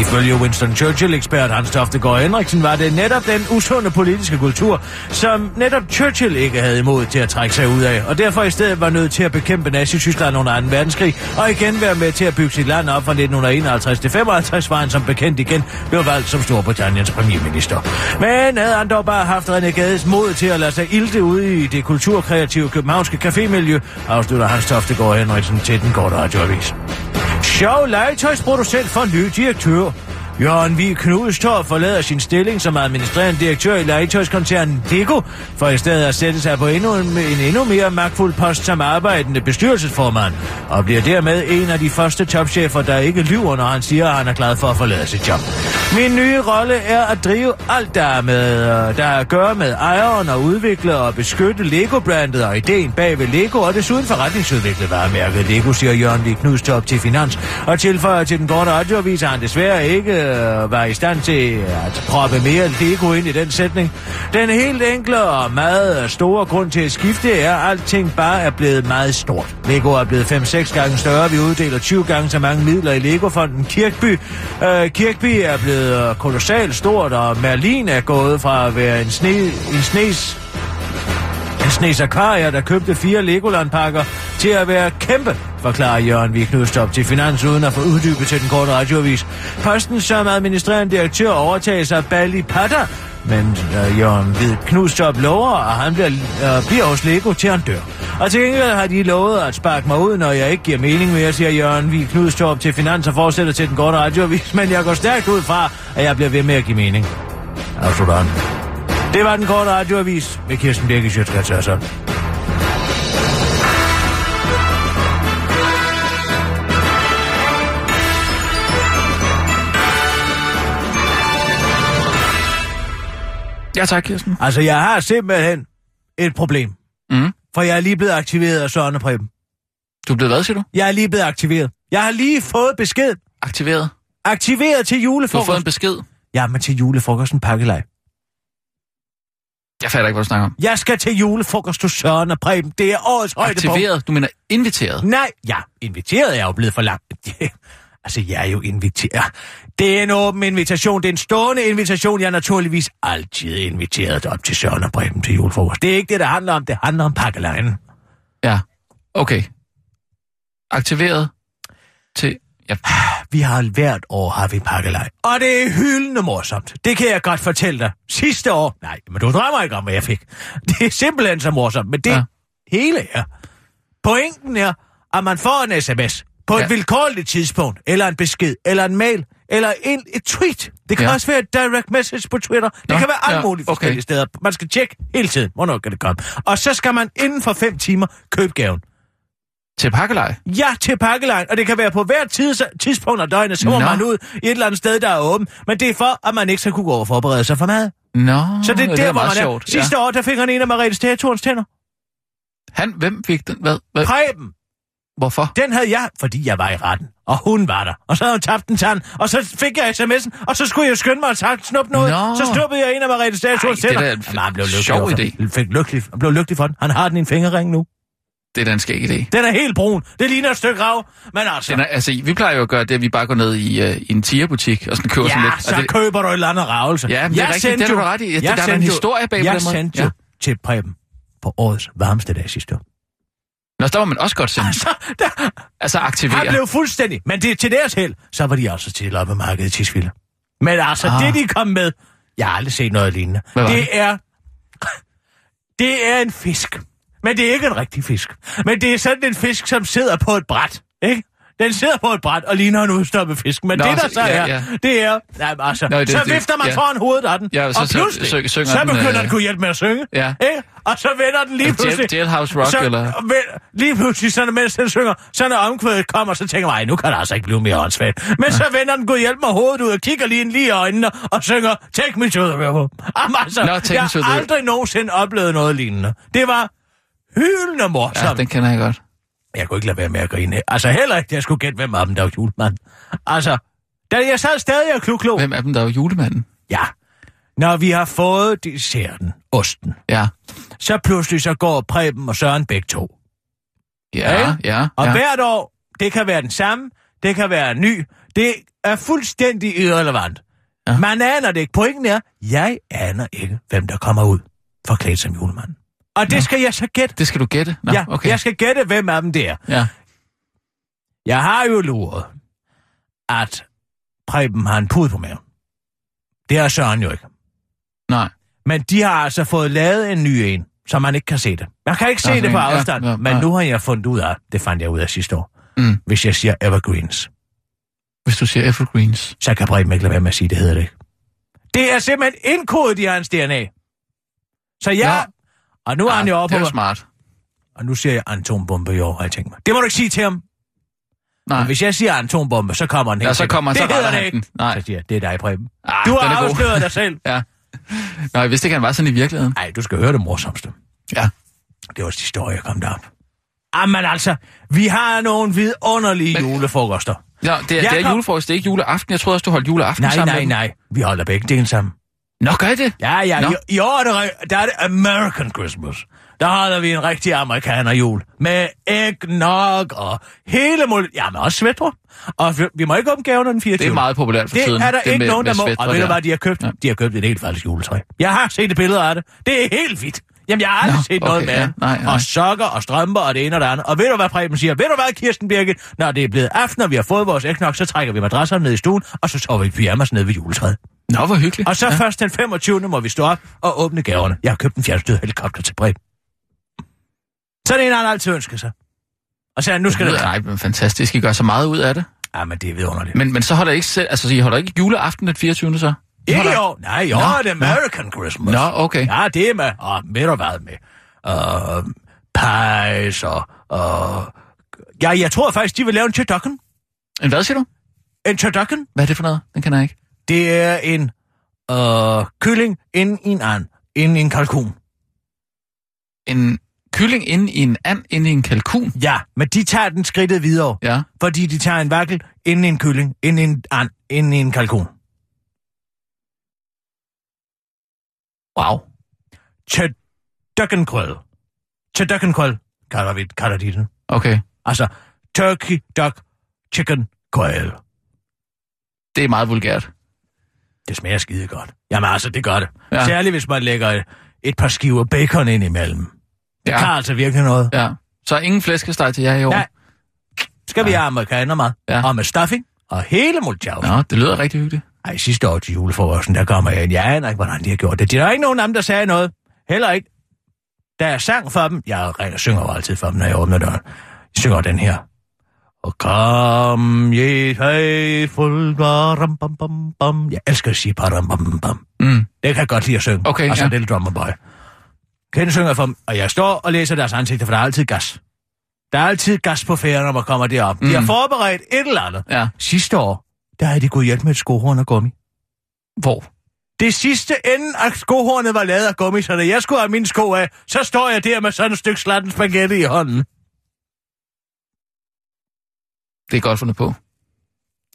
Speaker 3: Ifølge Winston Churchill-ekspert Hans Toftegård Henriksen var det netop den usunde politiske kultur, som netop Churchill ikke havde imod til at trække sig ud af, og derfor i stedet var nødt til at bekæmpe Nazi-Tyskland under 2. verdenskrig, og igen være med til at bygge sit land op fra 1951 til 55, var han som bekendt igen blev valgt som Storbritanniens premierminister. Men havde han dog bare haft René Gades mod til at lade sig ilte ude i det kulturkreative københavnske cafémiljø, afslutter Hans Toftegård Henriksen til den korte radioavis. Sjov legetøjsproducent for ny direktør. Jørgen Vig Knudstorff forlader sin stilling som administrerende direktør i legetøjskoncernen Lego, for i stedet at sætte sig på endnu en, en endnu mere magtfuld post som arbejdende bestyrelsesformand, og bliver dermed en af de første topchefer, der ikke lyver, når han siger, at han er glad for at forlade sit job. Min nye rolle er at drive alt, der er, med, øh, der er at gøre med ejeren og udvikle og beskytte Lego-brandet og ideen bag ved Lego, og desuden forretningsudvikle varemærket Lego, siger Jørgen Vig Knudstorff til Finans, og tilføjer til den korte radioavis, at han desværre ikke Øh, var i stand til at proppe mere Lego ind i den sætning. Den helt enkle og meget store grund til at skifte er, at alting bare er blevet meget stort. Lego er blevet 5-6 gange større. Vi uddeler 20 gange så mange midler i Lego-fonden Kirkby. Øh, Kirkby er blevet kolossalt stort, og Merlin er gået fra at være en, sne, en snes en Aquaria, der købte fire Legoland-pakker til at være kæmpe, forklarer Jørgen Vig Knudstrup til Finans, uden at få uddybet til den korte radioavis. Posten som administrerende direktør overtages af Bali Patter, men øh, Jørgen Hvid Knudstrup lover, at han bliver, øh, bliver hos Lego til han dør. Og til gengæld har de lovet at sparke mig ud, når jeg ikke giver mening mere, siger Jørgen Vig Knudstrup til Finans og fortsætter til den korte radioavis, men jeg går stærkt ud fra, at jeg bliver ved med at give mening. Og sådan. Det var den korte radioavis med Kirsten Birke Sjøtskrets
Speaker 4: Ja tak, Kirsten.
Speaker 3: Altså, jeg har simpelthen et problem.
Speaker 4: Mm.
Speaker 3: For jeg er lige blevet aktiveret af Søren og Preben.
Speaker 4: Du er blevet hvad, siger du?
Speaker 3: Jeg er lige blevet aktiveret. Jeg har lige fået besked.
Speaker 4: Aktiveret.
Speaker 3: Aktiveret til
Speaker 4: Du har
Speaker 3: julefrokost.
Speaker 4: fået en besked.
Speaker 3: Ja, men til julefrokosten pakkelej.
Speaker 4: Jeg fatter ikke, hvad du snakker om.
Speaker 3: Jeg skal til julefrokost hos Søren og Preben. Det er årets højdepunkt.
Speaker 4: Aktiveret? Du mener inviteret?
Speaker 3: Nej, ja, inviteret er jo blevet for langt. altså, jeg er jo inviteret. Det er en åben invitation. Det er en stående invitation. Jeg er naturligvis altid inviteret op til Søren og Preben til julefrokost. Det er ikke det, det handler om. Det handler om pakkelejen.
Speaker 4: Ja. Okay. Aktiveret til... Ja.
Speaker 3: Vi har hvert år har vi pakkelej. Og det er hyldende morsomt. Det kan jeg godt fortælle dig. Sidste år... Nej, men du drømmer ikke om, hvad jeg fik. Det er simpelthen så morsomt. Men det
Speaker 4: Ja.
Speaker 3: hele er... Pointen er, at man får en sms på et
Speaker 4: Ja.
Speaker 3: vilkårligt tidspunkt, eller en besked, eller en mail, eller en, et tweet. Det kan
Speaker 4: Ja.
Speaker 3: ja. også være et direct message på Twitter. Det
Speaker 4: Nå,
Speaker 3: kan være alle
Speaker 4: ja,
Speaker 3: mulige
Speaker 4: okay.
Speaker 3: forskellige steder. Man skal tjekke hele tiden, hvornår kan det komme. Og så skal man inden for fem timer købe gaven.
Speaker 4: Til pakkelej?
Speaker 3: Ja, til pakkelejen, og det kan være på hvert tids, tidspunkt af døgnet, så må
Speaker 4: Nå.
Speaker 3: man ud i et eller andet sted, der er åbent. Men det er for, at man ikke skal kunne gå og forberede sig for mad.
Speaker 4: Nå,
Speaker 3: Så det er der, hvor
Speaker 4: meget
Speaker 3: man er.
Speaker 4: sjovt.
Speaker 3: Sidste år, der fik han en af Mariette Stæretorens tænder.
Speaker 4: Han, hvem fik den? Hvad? hvad?
Speaker 3: Preben,
Speaker 4: Hvorfor?
Speaker 3: den havde jeg, fordi jeg var i retten. Og hun var der. Og så havde hun tabt en tand. Og så fik jeg sms'en, og så skulle jeg skynde mig at tage- snuppe noget.
Speaker 4: Nå.
Speaker 3: Så snuppede jeg en af Mariette Stæretorens
Speaker 4: Ej, det er
Speaker 3: tænder.
Speaker 4: en
Speaker 3: Jamen, han blev lykkelig
Speaker 4: sjov idé.
Speaker 3: Fik lykkelig, han blev lykkelig for den. Han har den i en fingerring nu.
Speaker 4: Det er da en skæg idé.
Speaker 3: Den er helt brun. Det ligner et stykke rav. Men altså...
Speaker 4: Den er, altså, vi plejer jo at gøre det, at vi bare går ned i, uh, i en tierbutik og sådan køber sådan
Speaker 3: Ja,
Speaker 4: lidt.
Speaker 3: så
Speaker 4: og det,
Speaker 3: køber du et eller andet ravelse.
Speaker 4: Ja, men det er rigtigt, det har du
Speaker 3: jo-
Speaker 4: ret i. Ja,
Speaker 3: jeg
Speaker 4: der er en historie bag på
Speaker 3: Jeg
Speaker 4: den måde.
Speaker 3: sendte
Speaker 4: Ja.
Speaker 3: til Preben på årets varmeste dag sidste år.
Speaker 4: Nå, der var man også godt sendt.
Speaker 3: Så der,
Speaker 4: Altså aktivere.
Speaker 3: han blev fuldstændig, men det til deres held, så var de også til loppemarkedet i Tisvilde. Men altså,
Speaker 4: Ah.
Speaker 3: det de kom med, jeg har aldrig set noget lignende.
Speaker 4: Hvad
Speaker 3: det
Speaker 4: det?
Speaker 3: er, det er en fisk. Men det er ikke en rigtig fisk. Men det er sådan en fisk, som sidder på et bræt, ikke? Den sidder på et bræt og ligner en udstoppet fisk. Men Nå, det, der
Speaker 4: så-
Speaker 3: så
Speaker 4: ja,
Speaker 3: er,
Speaker 4: ja.
Speaker 3: det er... Nej, altså,
Speaker 4: Nå, det-
Speaker 3: så vifter man
Speaker 4: ja.
Speaker 3: foran hovedet af den.
Speaker 4: Ja, og så-
Speaker 3: og
Speaker 4: så-
Speaker 3: pludselig,
Speaker 4: så-
Speaker 3: så
Speaker 4: den,
Speaker 3: begynder
Speaker 4: øh,
Speaker 3: den kunne hjælpe med at synge.
Speaker 4: Ja.
Speaker 3: Ikke? Og så vender den lige
Speaker 4: Jail-
Speaker 3: pludselig...
Speaker 4: Jailhouse Rock,
Speaker 3: så,
Speaker 4: eller?
Speaker 3: Lige pludselig, så mens den synger, så når omkvædet kommer, så tænker man, "Ej, nu kan det altså ikke blive mere åndssvagt. Men så vender den, Gud hjælp mig hovedet ud og kigger lige ind lige i øjnene og synger, Take me to the river. Jamen, altså,
Speaker 4: Nå,
Speaker 3: jeg har aldrig nogensinde oplevet noget lignende. Det var hyldende morsomt.
Speaker 4: Ja, den kender jeg godt.
Speaker 3: Jeg kunne ikke lade være med at grine. Altså heller ikke, jeg skulle gætte, hvem af dem, der var julemand. Altså, da jeg sad stadig og kluklo.
Speaker 4: Hvem af dem, der er jo julemanden?
Speaker 3: Ja. Når vi har fået desserten, osten,
Speaker 4: Ja.
Speaker 3: så pludselig så går Preben og Søren begge to.
Speaker 4: Ja,
Speaker 3: Ja.
Speaker 4: ja.
Speaker 3: Og
Speaker 4: ja.
Speaker 3: hvert år, det kan være den samme, det kan være en ny. Det er fuldstændig irrelevant.
Speaker 4: Ja.
Speaker 3: Man aner det ikke. Pointen er, jeg aner ikke, hvem der kommer ud forklædt som julemand. Og det
Speaker 4: Nå.
Speaker 3: skal jeg så gætte.
Speaker 4: Det skal du gætte? Nå,
Speaker 3: ja,
Speaker 4: okay.
Speaker 3: jeg skal gætte, hvem af dem det er.
Speaker 4: Ja.
Speaker 3: Jeg har jo luret, at Preben har en pude på maven. Det har Søren jo ikke.
Speaker 4: Nej.
Speaker 3: Men de har altså fået lavet en ny en, så man ikke kan se det. Jeg kan ikke se det på
Speaker 4: ja,
Speaker 3: afstand,
Speaker 4: ja,
Speaker 3: men
Speaker 4: ja.
Speaker 3: nu har jeg fundet ud af, det fandt jeg ud af sidste år,
Speaker 4: Mm.
Speaker 3: hvis jeg siger evergreens,
Speaker 4: Hvis du siger evergreens.
Speaker 3: så kan Preben ikke lade være med at sige, det hedder det ikke. Det er simpelthen indkodet i hans DNA. Så ja, og nu er han jo
Speaker 4: Ah,
Speaker 3: oppe
Speaker 4: det er smart.
Speaker 3: og nu siger jeg atombombe i år, har jeg tænkt mig. Det må du ikke sige til ham.
Speaker 4: Nej.
Speaker 3: Men hvis jeg siger atombombe, så kommer han helt
Speaker 4: Ja, så kommer han,
Speaker 3: det
Speaker 4: så
Speaker 3: hedder det ikke.
Speaker 4: den. Nej.
Speaker 3: Så siger jeg, det er dig, Preben.
Speaker 4: Ah,
Speaker 3: Du har afsløret dig selv.
Speaker 4: Ja. Nå, jeg vidste ikke, han var sådan i virkeligheden.
Speaker 3: Nej, du skal høre det morsomste.
Speaker 4: Ja.
Speaker 3: Det var sidste år, jeg kom derop. Jamen altså, vi har nogle vidunderlige
Speaker 4: Men-
Speaker 3: julefrokoster.
Speaker 4: Ja, det er,
Speaker 3: Jeg
Speaker 4: det er
Speaker 3: kom-
Speaker 4: julefrokost, det er ikke juleaften. Jeg troede også, du holdt juleaften
Speaker 3: Nej,
Speaker 4: sammen
Speaker 3: nej,
Speaker 4: dem.
Speaker 3: nej. Vi holder begge dele sammen.
Speaker 4: Nå, gør det?
Speaker 3: Ja, ja.
Speaker 4: Nå.
Speaker 3: I, I år er det, re- der er det American Christmas. Der holder vi en rigtig amerikaner jul. Med eggnog og hele muligt. Ja, men også svætter. Og vi, må ikke åbne gaverne den 24.
Speaker 4: Det er meget populært for
Speaker 3: det
Speaker 4: tiden.
Speaker 3: er der ikke
Speaker 4: med,
Speaker 3: nogen, der må. Og ved du
Speaker 4: der.
Speaker 3: hvad, de har købt?
Speaker 4: Ja.
Speaker 3: De har købt et helt falsk juletræ. Jeg har set et billede af det. Det er helt hvidt. Jamen, jeg har aldrig
Speaker 4: Nå,
Speaker 3: set noget
Speaker 4: okay,
Speaker 3: med
Speaker 4: ja. Nej, nej.
Speaker 3: Og sokker og strømper og det ene og det andet. Og ved du, hvad Preben siger? Ved du hvad, Kirsten Birgit? Når det er blevet aften, og vi har fået vores ægknok, så trækker vi madrasserne ned i stuen, og så sover vi pyjamas ned ved juletræet.
Speaker 4: Nå, hvor hyggeligt.
Speaker 3: Og så ja. først den 25. må vi stå op og åbne gaverne. Jeg har købt en fjernstyret helikopter til Preben. Så er det en, han altid ønsker sig. Og så er nu skal det...
Speaker 4: Nej, men fantastisk. I gør så meget ud af det.
Speaker 3: Ja, men det er vidunderligt.
Speaker 4: Men, men så holder I ikke selv, altså I holder ikke juleaften den 24. så?
Speaker 3: Ikke
Speaker 4: holder...
Speaker 3: år. Nej, år
Speaker 4: Nå,
Speaker 3: er det American Christmas.
Speaker 4: Nå, okay.
Speaker 3: Ja, det er med. Og ved du hvad med? Uh, pies og... og ja, jeg tror faktisk, de vil lave en turducken.
Speaker 4: En hvad siger du?
Speaker 3: En turducken,
Speaker 4: Hvad er det for noget? Den kender jeg ikke.
Speaker 3: Det er en uh, kylling inden i en and, inden i en kalkun.
Speaker 4: En kylling inde i en and, inde i en kalkun.
Speaker 3: Ja, men de tager den skridtet videre,
Speaker 4: Ja.
Speaker 3: fordi de tager en vakkel inden i en kylling, inden i en and, inden i en kalkun.
Speaker 4: Wow.
Speaker 3: Turducken-krøl. Turducken-krøl, kalder, vi, kalder de den.
Speaker 4: Okay.
Speaker 3: Altså, turkey, duck, chicken, quail.
Speaker 4: Det er meget vulgært.
Speaker 3: Det smager skide godt. Jamen altså, det gør det.
Speaker 4: Ja.
Speaker 3: Ja. Særligt, hvis man lægger et, et par skiver bacon ind imellem. Det
Speaker 4: Ja.
Speaker 3: kan altså virkelig noget.
Speaker 4: Ja. Så ingen flæskesteg til jer i år?
Speaker 3: Nej. Skal vi have amerikanermad?
Speaker 4: Ja.
Speaker 3: Og med stuffing og hele multiav.
Speaker 4: Nå, det lyder rigtig hyggeligt.
Speaker 3: Ej, sidste år til julefrokosten, der kommer jeg ind. Jeg aner ikke, hvordan de har gjort det. Der er ikke nogen af dem, der sagde noget. Heller ikke. Da jeg sang for dem, jeg ringer, synger jo altid for dem, når jeg åbner døren. Jeg synger den her. Og kom, je faithful, baram, bam, bam, bam. Jeg elsker at sige baram, bam, bam, bam.
Speaker 4: Mm.
Speaker 3: Det kan jeg godt lide at synge.
Speaker 4: Okay,
Speaker 3: Og så
Speaker 4: ja.
Speaker 3: lille drummer boy. Kende synger for dem, og jeg står og læser deres ansigter, for der er altid gas. Der er altid gas på færden, når man kommer derop. Mm. De har
Speaker 4: Mm.
Speaker 3: forberedt et eller andet.
Speaker 4: Ja.
Speaker 3: Sidste år, der havde de gået hjælp med et skohorn og gummi.
Speaker 4: Hvor?
Speaker 3: Det sidste ende af skohornet var lavet af gummi, så da jeg skulle have mine sko af, så står jeg der med sådan et stykke slatten spaghetti i hånden.
Speaker 4: Det er godt fundet på.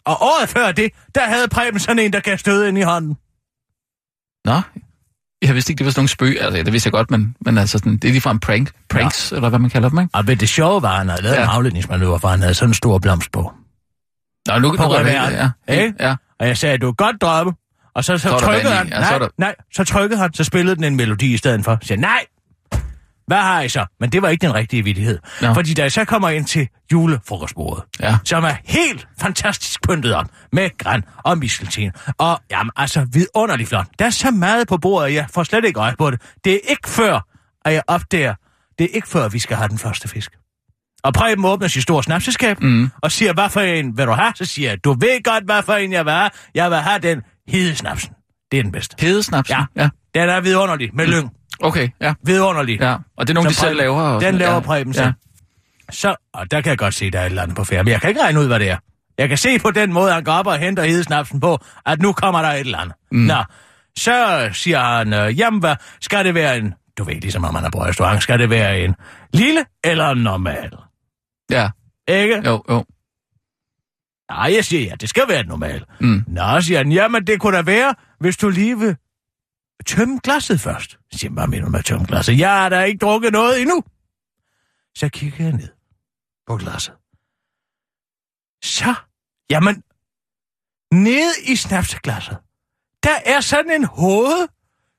Speaker 3: Og året før det, der havde Preben sådan en, der gav stød ind i hånden.
Speaker 4: Nå, jeg vidste ikke, det var sådan nogle spøg. Altså, det vidste jeg godt, men, men altså, sådan, det er lige fra en prank. Pranks, ja. eller hvad man kalder dem, ikke?
Speaker 3: Og ved det sjove var, at han havde lavet
Speaker 4: Ja.
Speaker 3: en afledningsmanøvre, for han havde sådan en stor blomst på.
Speaker 4: Nå, nu, det,
Speaker 3: reværen,
Speaker 4: ja.
Speaker 3: ikke?
Speaker 4: ja.
Speaker 3: Og jeg sagde, du er godt droppe. Og så, så,
Speaker 4: Så
Speaker 3: trykkede
Speaker 4: i,
Speaker 3: han.
Speaker 4: ja, så
Speaker 3: nej,
Speaker 4: der-
Speaker 3: nej, så trykkede han, så spillede den en melodi i stedet for. Så sagde, nej, hvad har I så? Men det var ikke den rigtige vittighed.
Speaker 4: Nå.
Speaker 3: Fordi da jeg så kommer ind til julefrokostbordet,
Speaker 4: Ja.
Speaker 3: som er helt fantastisk pyntet op, med græn og mistelten, og jamen, altså vidunderligt flot. Der er så meget på bordet, jeg får slet ikke øje på det. Det er ikke før, at jeg opdager, det er ikke før, vi skal have den første fisk. Og Preben åbner sit store snapseskab,
Speaker 4: Mm.
Speaker 3: og siger, hvad for en vil du have? Så siger jeg, du ved godt, hvad for en jeg vil have. Jeg vil have den hedesnapsen. Det er den bedste.
Speaker 4: Hedesnapsen?
Speaker 3: Ja.
Speaker 4: ja.
Speaker 3: Den er vidunderlig, med lyng.
Speaker 4: Okay, ja.
Speaker 3: Vidunderlig.
Speaker 4: ja. Og det er nogle,
Speaker 3: Så
Speaker 4: de selv laver? Og
Speaker 3: Den laver
Speaker 4: ja.
Speaker 3: Preben
Speaker 4: ja.
Speaker 3: selv. Så, og der kan jeg godt se, der er et eller andet på færre, men jeg kan ikke regne ud, hvad det er. Jeg kan se på den måde, han går op og henter hedesnapsen på, at nu kommer der et eller andet. Mm. Nå, så siger han, øh, jamen hvad, skal det være en, du ved, ligesom om man er på restaurant, skal det være en lille eller en normal?
Speaker 4: Ja,
Speaker 3: Ikke?
Speaker 4: jo, jo.
Speaker 3: Nej, jeg siger, ja, det skal være normal.
Speaker 4: Mm.
Speaker 3: Nå, siger han, jamen det kunne da være, hvis du lige vil tømme glasset først. Så siger hvad mener du med at tømme glasset? Jeg har da ikke drukket noget endnu. Så kigger jeg ned på glasset. Så, jamen, nede i snapseglasset, der er sådan en hoved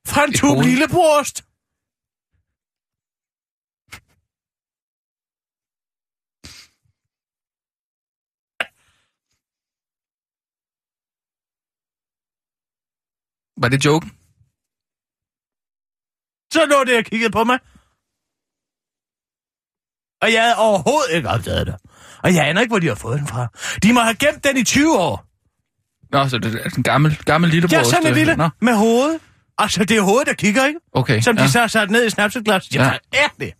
Speaker 3: fra en
Speaker 4: hoved?
Speaker 3: lillebrost.
Speaker 4: Var det joken?
Speaker 3: Så lå det og kiggede på mig. Og jeg havde overhovedet ikke opdaget det. Og jeg aner ikke, hvor de har fået den fra. De må have gemt den i 20 år.
Speaker 4: Nå, så det er en gammel, gammel lille
Speaker 3: Ja, sådan en lille
Speaker 4: Nå,
Speaker 3: med hovedet. Altså, det er hovedet, der kigger, ikke?
Speaker 4: okay.
Speaker 3: Som
Speaker 4: ja.
Speaker 3: de så har sat ned i snapseglas. Ja,
Speaker 4: Ja.
Speaker 3: er det?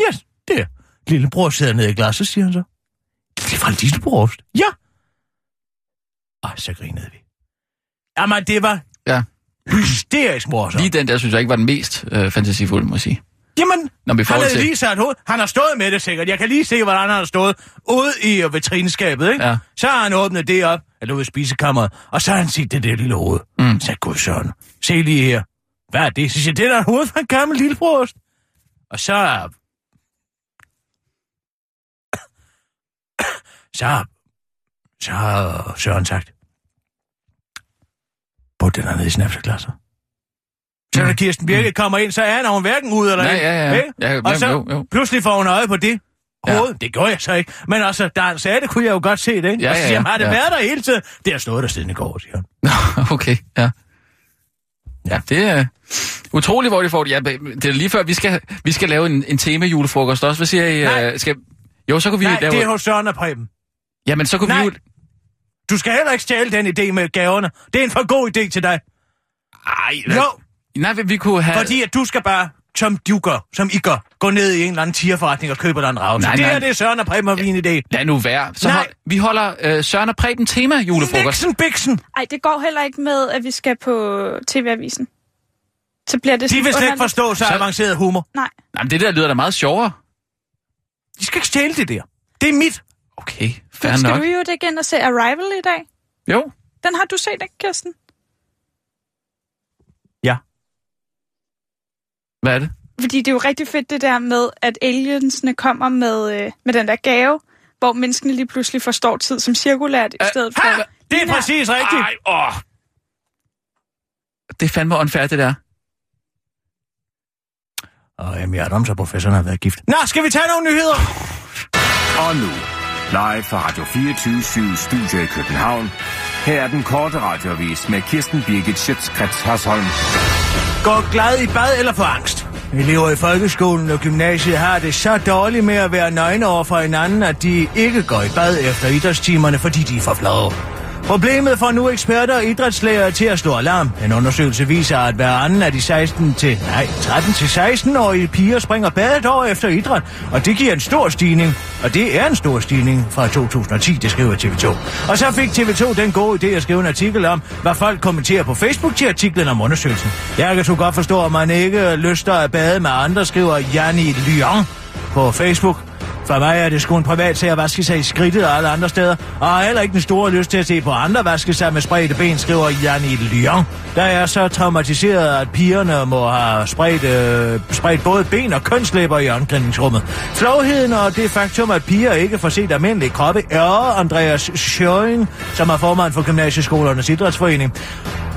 Speaker 3: Ja, det er. Lillebror sidder nede i glasset, siger han så. Det er fra lillebror. Ja. Og så grinede vi. Jamen, det var
Speaker 4: Ja.
Speaker 3: Hysterisk morsomt.
Speaker 4: Lige den der, synes jeg ikke var den mest øh, fantasifulde, må jeg sige.
Speaker 3: Jamen,
Speaker 4: Når vi
Speaker 3: han havde
Speaker 4: til...
Speaker 3: lige sat hoved. Han har stået med det sikkert. Jeg kan lige se, hvordan han har stået ude i øh, vitrineskabet, ikke?
Speaker 4: Ja.
Speaker 3: Så har han åbnet det op, eller ude i spisekammeret, og så har han set det der lille hoved.
Speaker 4: Mm.
Speaker 3: Så gud søren, se lige her. Hvad er det? Så siger det er da et hoved fra en gammel lillebrost. Og så... Så... Så har Søren sagt... Den her ned i snapseglasset. Så er der Kirsten Birke kommer ind, så er hun hverken ud eller
Speaker 4: Nej,
Speaker 3: ind.
Speaker 4: ja, ja. Ja,
Speaker 3: og så
Speaker 4: jo, jo.
Speaker 3: pludselig får hun øje på det.
Speaker 4: Ja.
Speaker 3: Hoved. Det gjorde jeg så ikke. Men altså, da han sagde det, kunne jeg jo godt se det, ikke?
Speaker 4: Ja,
Speaker 3: og så
Speaker 4: ja,
Speaker 3: siger han,
Speaker 4: ja,
Speaker 3: har det
Speaker 4: ja.
Speaker 3: været der hele tiden? Det har stået der siden i går, siger han.
Speaker 4: Okay, ja. Ja, det er utroligt, hvor de får det. Ja, det er lige før, vi skal, vi skal lave en, en tema julefrokost også. Hvad siger I?
Speaker 3: Nej.
Speaker 4: øh, skal... Jo, så kunne vi
Speaker 3: Nej,
Speaker 4: lave...
Speaker 3: det er hos Søren og Preben.
Speaker 4: Jamen, så kunne
Speaker 3: Nej.
Speaker 4: vi jo...
Speaker 3: Du skal heller ikke stjæle den idé med gaverne. Det er en for god idé til dig.
Speaker 4: Ej,
Speaker 3: Jo,
Speaker 4: Nej, vi, vi kunne have...
Speaker 3: fordi at du skal bare, som du gør, som I gør, gå ned i en eller anden tierforretning og købe dig en ravse.
Speaker 4: Nej,
Speaker 3: Det
Speaker 4: nej.
Speaker 3: her, det er Søren og Preben og min idé.
Speaker 4: Lad nu være. Så
Speaker 3: Nej.
Speaker 4: hold, vi holder øh, Søren og Preben tema julefrokost.
Speaker 3: Nixon Bixen.
Speaker 5: Ej, det går heller ikke med, at vi skal på TV-avisen. Så bliver det
Speaker 3: De vil slet ikke forstå så
Speaker 4: Så-
Speaker 3: avanceret humor.
Speaker 5: Nej,
Speaker 4: Jamen, det der lyder da meget sjovere.
Speaker 3: De skal ikke stjæle det der. Det er mit.
Speaker 4: Okay, fair
Speaker 5: skal
Speaker 4: nok.
Speaker 5: du jo ikke ind og se Arrival i dag?
Speaker 4: Jo.
Speaker 5: Den har du set, ikke, Kirsten?
Speaker 3: Ja.
Speaker 4: Hvad er det?
Speaker 5: Fordi det er jo rigtig fedt det der med, at aliensene kommer med, øh, med den der gave, hvor menneskene lige pludselig forstår tid som cirkulært, i stedet for...
Speaker 3: Ha! Det er
Speaker 5: Lige
Speaker 3: præcis rigtigt.
Speaker 4: Ej, åh. Det er fandme unfair, det der.
Speaker 3: Og jeg er så professoren har været gift. Nå, skal vi tage nogle nyheder?
Speaker 6: Og nu, live fra Radio 24 Studio i København. Her er den korte radiovis med Kirsten Birgit Schøtzgrads Hasholm.
Speaker 3: Gå glad i bad eller få angst? Elever i folkeskolen og gymnasiet har det så dårligt med at være nøgne over for hinanden, at de ikke går i bad efter idrætstimerne, fordi de er for flove. Problemet får nu eksperter og idrætslæger til at slå alarm. En undersøgelse viser, at hver anden af de 16 til, nej, 13 til 16-årige piger springer badet år efter idræt, og det giver en stor stigning. Og det er en stor stigning fra 2010, det skriver TV2. Og så fik TV2 den gode idé at skrive en artikel om, hvad folk kommenterer på Facebook til artiklen om undersøgelsen. Jeg kan så godt forstå, at man ikke lyster at bade med andre, skriver Janni Lyon på Facebook. For mig er det sgu en privat sag at vaske sig i skridtet og alle andre steder, og har heller ikke den store lyst til at se på andre vaske sig med spredte ben, skriver Janne Lyon. Der er så traumatiseret, at pigerne må have spredt, øh, spredt både ben og kønslæber i omklædningsrummet. Flovheden og det faktum, at piger ikke får set almindelige kroppe, er Andreas Schøring, som er formand for Gymnasieskolernes Idrætsforening.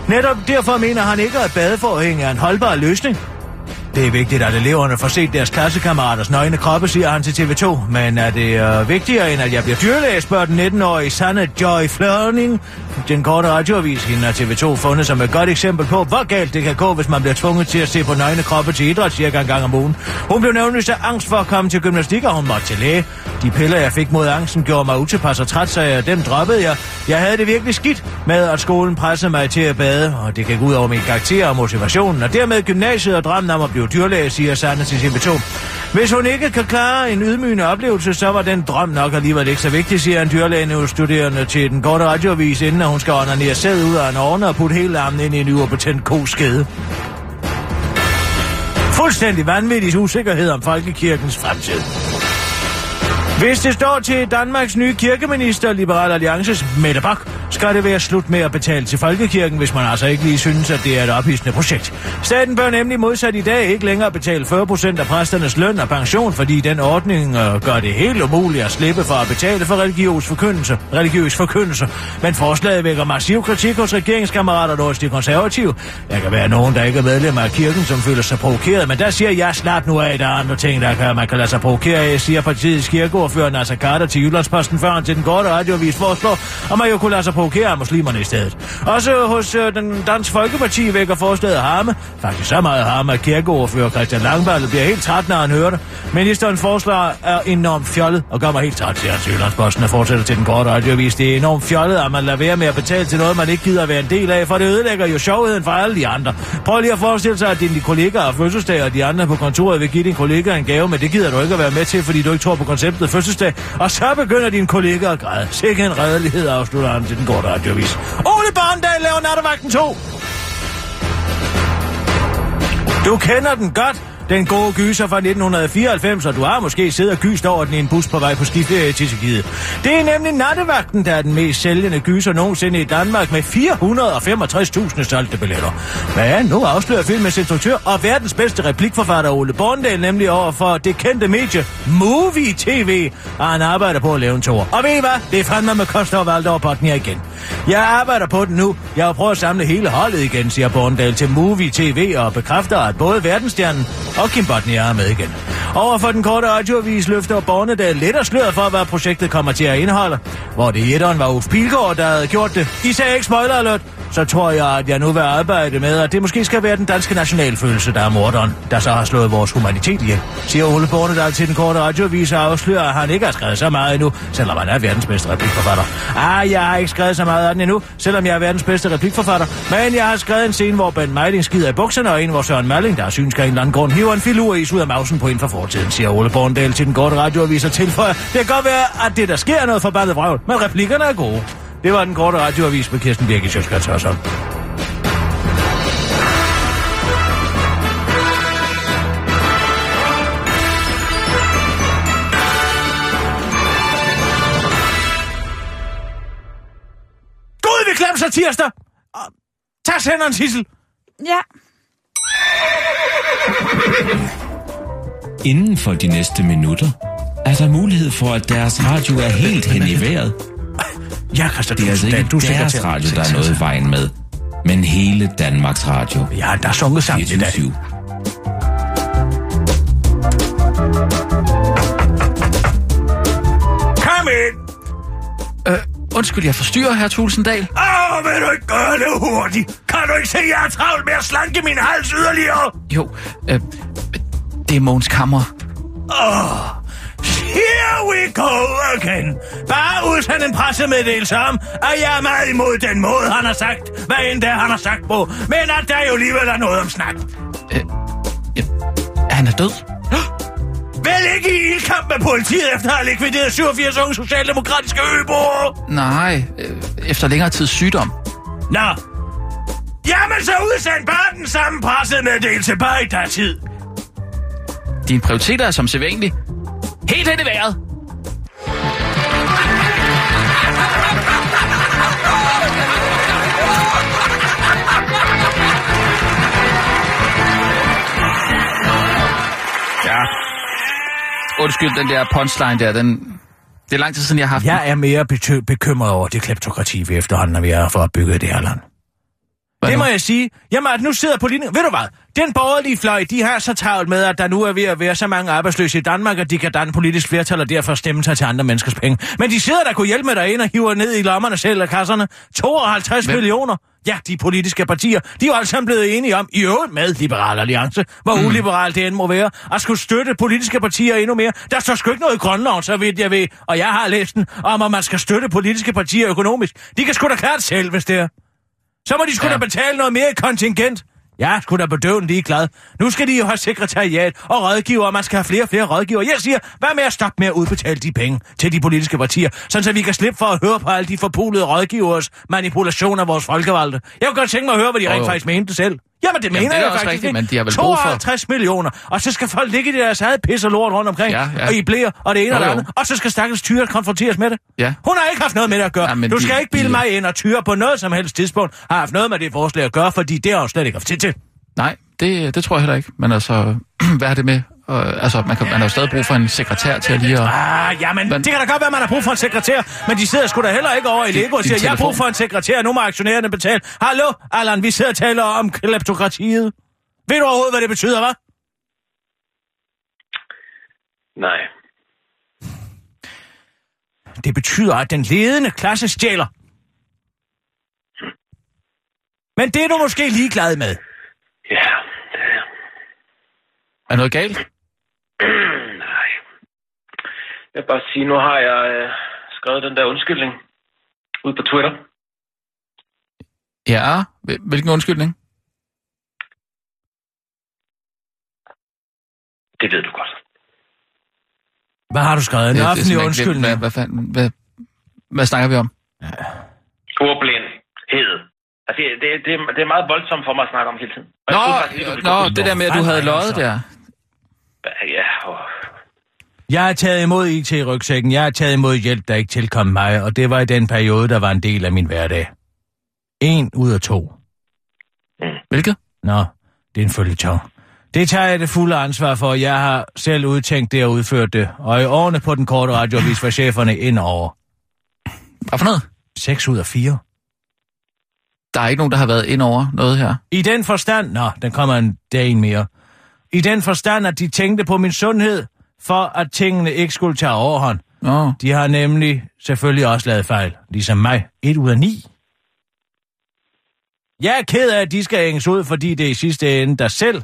Speaker 3: Netop derfor mener han ikke, at badeforhæng er en holdbar løsning. Det er vigtigt, at eleverne får set deres klassekammeraters nøgne kroppe, siger han til TV2. Men er det øh, vigtigere, end at jeg bliver dyrlæge, spørger den 19-årige Sanne Joy Flørning. Den korte radioavis, hende har TV2 fundet som et godt eksempel på, hvor galt det kan gå, hvis man bliver tvunget til at se på nøgne kroppe til idræt cirka en gang om ugen. Hun blev nemlig så angst for at komme til gymnastik, og hun måtte til læge. De piller, jeg fik mod angsten, gjorde mig utilpas og træt, så jeg, dem droppede jeg. Jeg havde det virkelig skidt med, at skolen pressede mig til at bade, og det gik ud over min karakter og motivationen, og dermed gymnasiet og drømmen om at blive dyrlæge, siger Sanne til TV2. Hvis hun ikke kan klare en ydmygende oplevelse, så var den drøm nok alligevel ikke så vigtig, siger en dyrlæge studerende til den korte radioavis, inden hun skal onanere sæd ud af en ovne og putte hele armen ind i en yverbetændt koskede. Fuldstændig vanvittig usikkerhed om folkekirkens fremtid. Hvis det står til Danmarks nye kirkeminister, Liberal Alliances Mette Bak, skal det være slut med at betale til folkekirken, hvis man altså ikke lige synes, at det er et ophidsende projekt. Staten bør nemlig modsat i dag ikke længere betale 40 procent af præsternes løn og pension, fordi den ordning øh, gør det helt umuligt at slippe for at betale for religiøs forkyndelse. Religiøs forkyndelse. Men forslaget vækker massiv kritik hos regeringskammerater og hos de konservative. Der kan være nogen, der ikke er medlemmer af kirken, som føler sig provokeret, men der siger jeg snart nu af, der er andre ting, der kan, man kan lade sig provokere af, siger partiets kirkeordfører Nasser Carter til Jyllandsposten, før til den korte radioavis foreslår, og man jo kunne lade sig provokere muslimerne i stedet. Også hos øh, den Dansk Folkeparti vækker forslaget harme. Faktisk så meget harme, at kirkeordfører Christian Langballe bliver helt træt, når han hører det. Ministerens forslag er enormt fjollet, og gør mig helt træt, siger han og fortsætter til den korte radioavis. Det er enormt fjollet, at man lader være med at betale til noget, man ikke gider at være en del af, for det ødelægger jo sjovheden for alle de andre. Prøv lige at forestille sig, at dine kollegaer har fødselsdag, og de andre på kontoret vil give din kollega en gave, men det gider du ikke at være med til, fordi du ikke tror på konceptet fødselsdag. Og så begynder dine kollegaer at græde. Sikke en redelighed, afslutter han til den korte Radiovis. Ole Barndal laver nattevagten 2. Du kender den godt. Den gode gyser fra 1994, og du har måske siddet og gyst over den i en bus på vej på skiferie til Tjekkiet. Det er nemlig nattevagten, der er den mest sælgende gyser nogensinde i Danmark med 465.000 solgte billetter. Men nu afslører filmens instruktør og verdens bedste replikforfatter Ole Borndal nemlig over for det kendte medie Movie TV, og han arbejder på at lave en tour. Og ved I hvad? Det er fandme med Koster Valdor Botnia igen. Jeg arbejder på den nu. Jeg har prøvet at samle hele holdet igen, siger Borndal til Movie TV og bekræfter, at både verdensstjernen og Kim Botnia er med igen. Over for den korte radioavis løfter Bornedal lidt og sløret for, hvad projektet kommer til at indeholde. Hvor det i etteren var Uffe Pilgaard, der havde gjort det. I sagde ikke spoiler alert, så tror jeg, at jeg nu vil arbejde med, at det måske skal være den danske nationalfølelse, der er morderen, der så har slået vores humanitet ihjel, siger Ole Bornedal til den korte radioavis og afslører, at han ikke har skrevet så meget endnu, selvom han er verdens bedste replikforfatter. Ah, jeg har ikke skrevet så meget af den endnu, selvom jeg er verdens bedste replikforfatter, men jeg har skrevet en scene, hvor Ben Meiding skider i bukserne, og en, hvor Søren Malling, der er synsk af en eller anden grund, hiver en filur is ud af mausen på en for fortiden, siger Ole Bornedal til den korte radioavis og tilføjer, det kan godt være, at det der sker noget forbandet vrøvl, men replikkerne er gode. Det var den korte radioavis med Kirsten Birgit Sjøskrets Hørsholm. Gud, vi glemte sig tirsdag! Tag senderen, Sissel!
Speaker 5: Ja.
Speaker 7: Inden for de næste minutter er der mulighed for, at deres radio er helt hen i vejret.
Speaker 3: Ja, Christian,
Speaker 7: Det er altså ikke
Speaker 3: du er
Speaker 7: deres
Speaker 3: sekretær.
Speaker 7: radio, der er noget i vejen med, men hele Danmarks Radio.
Speaker 3: Ja, der er sunget sammen i dag.
Speaker 7: 24
Speaker 3: Kom ind!
Speaker 4: Øh, undskyld, jeg forstyrrer, herr Tulsendal.
Speaker 3: Åh, oh, vil du ikke gøre det hurtigt? Kan du ikke se, at jeg er travlt med at slanke min hals yderligere?
Speaker 4: Jo, øh, det er Mogens Kammer.
Speaker 3: Here we go again. Bare udsend en pressemeddelelse om, at jeg er meget imod den måde, han har sagt, hvad end det han har sagt på. Men at der jo alligevel er noget om snak.
Speaker 4: Ja, han er død.
Speaker 3: Vel ikke i ildkamp med politiet efter at have likvideret 87 unge socialdemokratiske øboere?
Speaker 4: Nej, øh, efter længere tids sygdom.
Speaker 3: Nå. Jamen så udsend bare den samme pressemeddelelse, bare i der tid.
Speaker 4: Dine prioriteter er som sædvanligt helt hen i vejret.
Speaker 3: Ja.
Speaker 4: Undskyld, den der punchline der, den... Det er lang tid siden, jeg har haft.
Speaker 3: Jeg er mere bekymret over det kleptokrati, vi efterhånden er ved at få bygget det her land.
Speaker 4: Hvad
Speaker 3: det
Speaker 4: nu?
Speaker 3: må jeg sige. Jamen, at nu sidder politikere... Ved du hvad? Den borgerlige fløj, de har så travlt med, at der nu er ved at være så mange arbejdsløse i Danmark, at de kan danne politisk flertal og derfor stemme sig til andre menneskers penge. Men de sidder der kunne hjælpe med derinde og hiver ned i lommerne selv af kasserne. 52
Speaker 4: Hvem?
Speaker 3: millioner. Ja, de politiske partier, de er jo alle sammen blevet enige om, i øvrigt med Liberal Alliance, hvor mm. uliberalt det end må være, at skulle støtte politiske partier endnu mere. Der står sgu ikke noget i grundloven, så vidt jeg ved, og jeg har læst den, om at man skal støtte politiske partier økonomisk. De kan sgu da klare det selv, hvis det er. Så må de sgu
Speaker 4: Ja.
Speaker 3: ja. da betale noget mere i kontingent. Er sgu da bedøvende ligeglad. Nu skal de jo have sekretariat og rådgiver, og man skal have flere og flere rådgiver. Jeg siger, hvad med at stoppe med at udbetale de penge til de politiske partier, sådan så vi kan slippe for at høre på alle de forpulede rådgivers manipulation af vores folkevalgte. Jeg kunne godt tænke mig at høre, hvad de rent
Speaker 4: jo.
Speaker 3: faktisk mente selv. Jamen, det
Speaker 4: Jamen,
Speaker 3: mener
Speaker 4: det
Speaker 3: jeg faktisk
Speaker 4: rigtigt, men de har vel brug for-
Speaker 3: 52 millioner, og så skal folk ligge i deres eget pis og lort rundt omkring,
Speaker 4: Ja, ja.
Speaker 3: og i blæer, og det ene
Speaker 4: Jo,
Speaker 3: og det andet, og så skal stakkels Tyre konfronteres med det.
Speaker 4: Ja.
Speaker 3: Hun har ikke haft noget med det at gøre.
Speaker 4: Ja,
Speaker 3: du
Speaker 4: de-
Speaker 3: skal ikke bilde
Speaker 4: de-
Speaker 3: mig ind og Tyre på noget som helst tidspunkt har haft noget med det forslag at gøre, fordi det har hun slet ikke haft tid til.
Speaker 4: Nej, det, det tror jeg heller ikke. Men altså, hvad er det med? Uh, altså, man, kan, man har jo stadig brug for en sekretær til at lige at...
Speaker 3: Ah, jamen,
Speaker 4: Men-
Speaker 3: det kan da godt være, at man har brug for en sekretær, men de sidder sgu da heller ikke over i Lego og siger, jeg har brug for en sekretær, nu må aktionærerne betale. Hallo, Allan, vi sidder og taler om kleptokratiet. Ved du overhovedet, hvad det betyder, hva'?
Speaker 8: Nej.
Speaker 3: Det betyder, at den ledende klasse stjæler. Men det er du måske ligeglad med.
Speaker 8: Ja, det er.
Speaker 4: Er noget galt?
Speaker 8: Nej. Jeg vil bare sige, nu har jeg øh, skrevet den der undskyldning ud på Twitter.
Speaker 4: Ja. Hvil- Hvilken undskyldning?
Speaker 8: Det ved du godt.
Speaker 3: Hvad har du skrevet? En offentlig undskyldning.
Speaker 4: Hvad, hvad, fanden, hvad, hvad snakker vi om?
Speaker 8: Ordblindhed. Altså, det, det, det, det er meget voldsomt for mig at snakke om hele tiden. Og
Speaker 4: Nå,
Speaker 8: faktisk
Speaker 4: nå det der med, at du havde løjet
Speaker 3: altså.
Speaker 4: der.
Speaker 8: Ja, og...
Speaker 3: Jeg har taget imod IT i rygsækken. Jeg har taget imod hjælp, der ikke tilkom mig, og det var i den periode, der var en del af min hverdag. En ud af to.
Speaker 4: Hvilket?
Speaker 3: Nå, det er en følgetong. Det tager jeg det fulde ansvar for. Jeg har selv udtænkt det og udført det. Og i årene på den korte radioavis var cheferne ind over.
Speaker 4: Hvad for noget?
Speaker 3: 6 ud af 4.
Speaker 4: Der er ikke nogen, der har været ind over noget her.
Speaker 3: I den forstand... Nå, den kommer en dag en mere. I den forstand, at de tænkte på min sundhed, for at tingene ikke skulle tage overhånd.
Speaker 4: Nå,
Speaker 3: De har nemlig selvfølgelig også lavet fejl, ligesom mig. 1 ud af 9. Jeg er ked af, at de skal hænges ud, fordi det er i sidste ende der selv...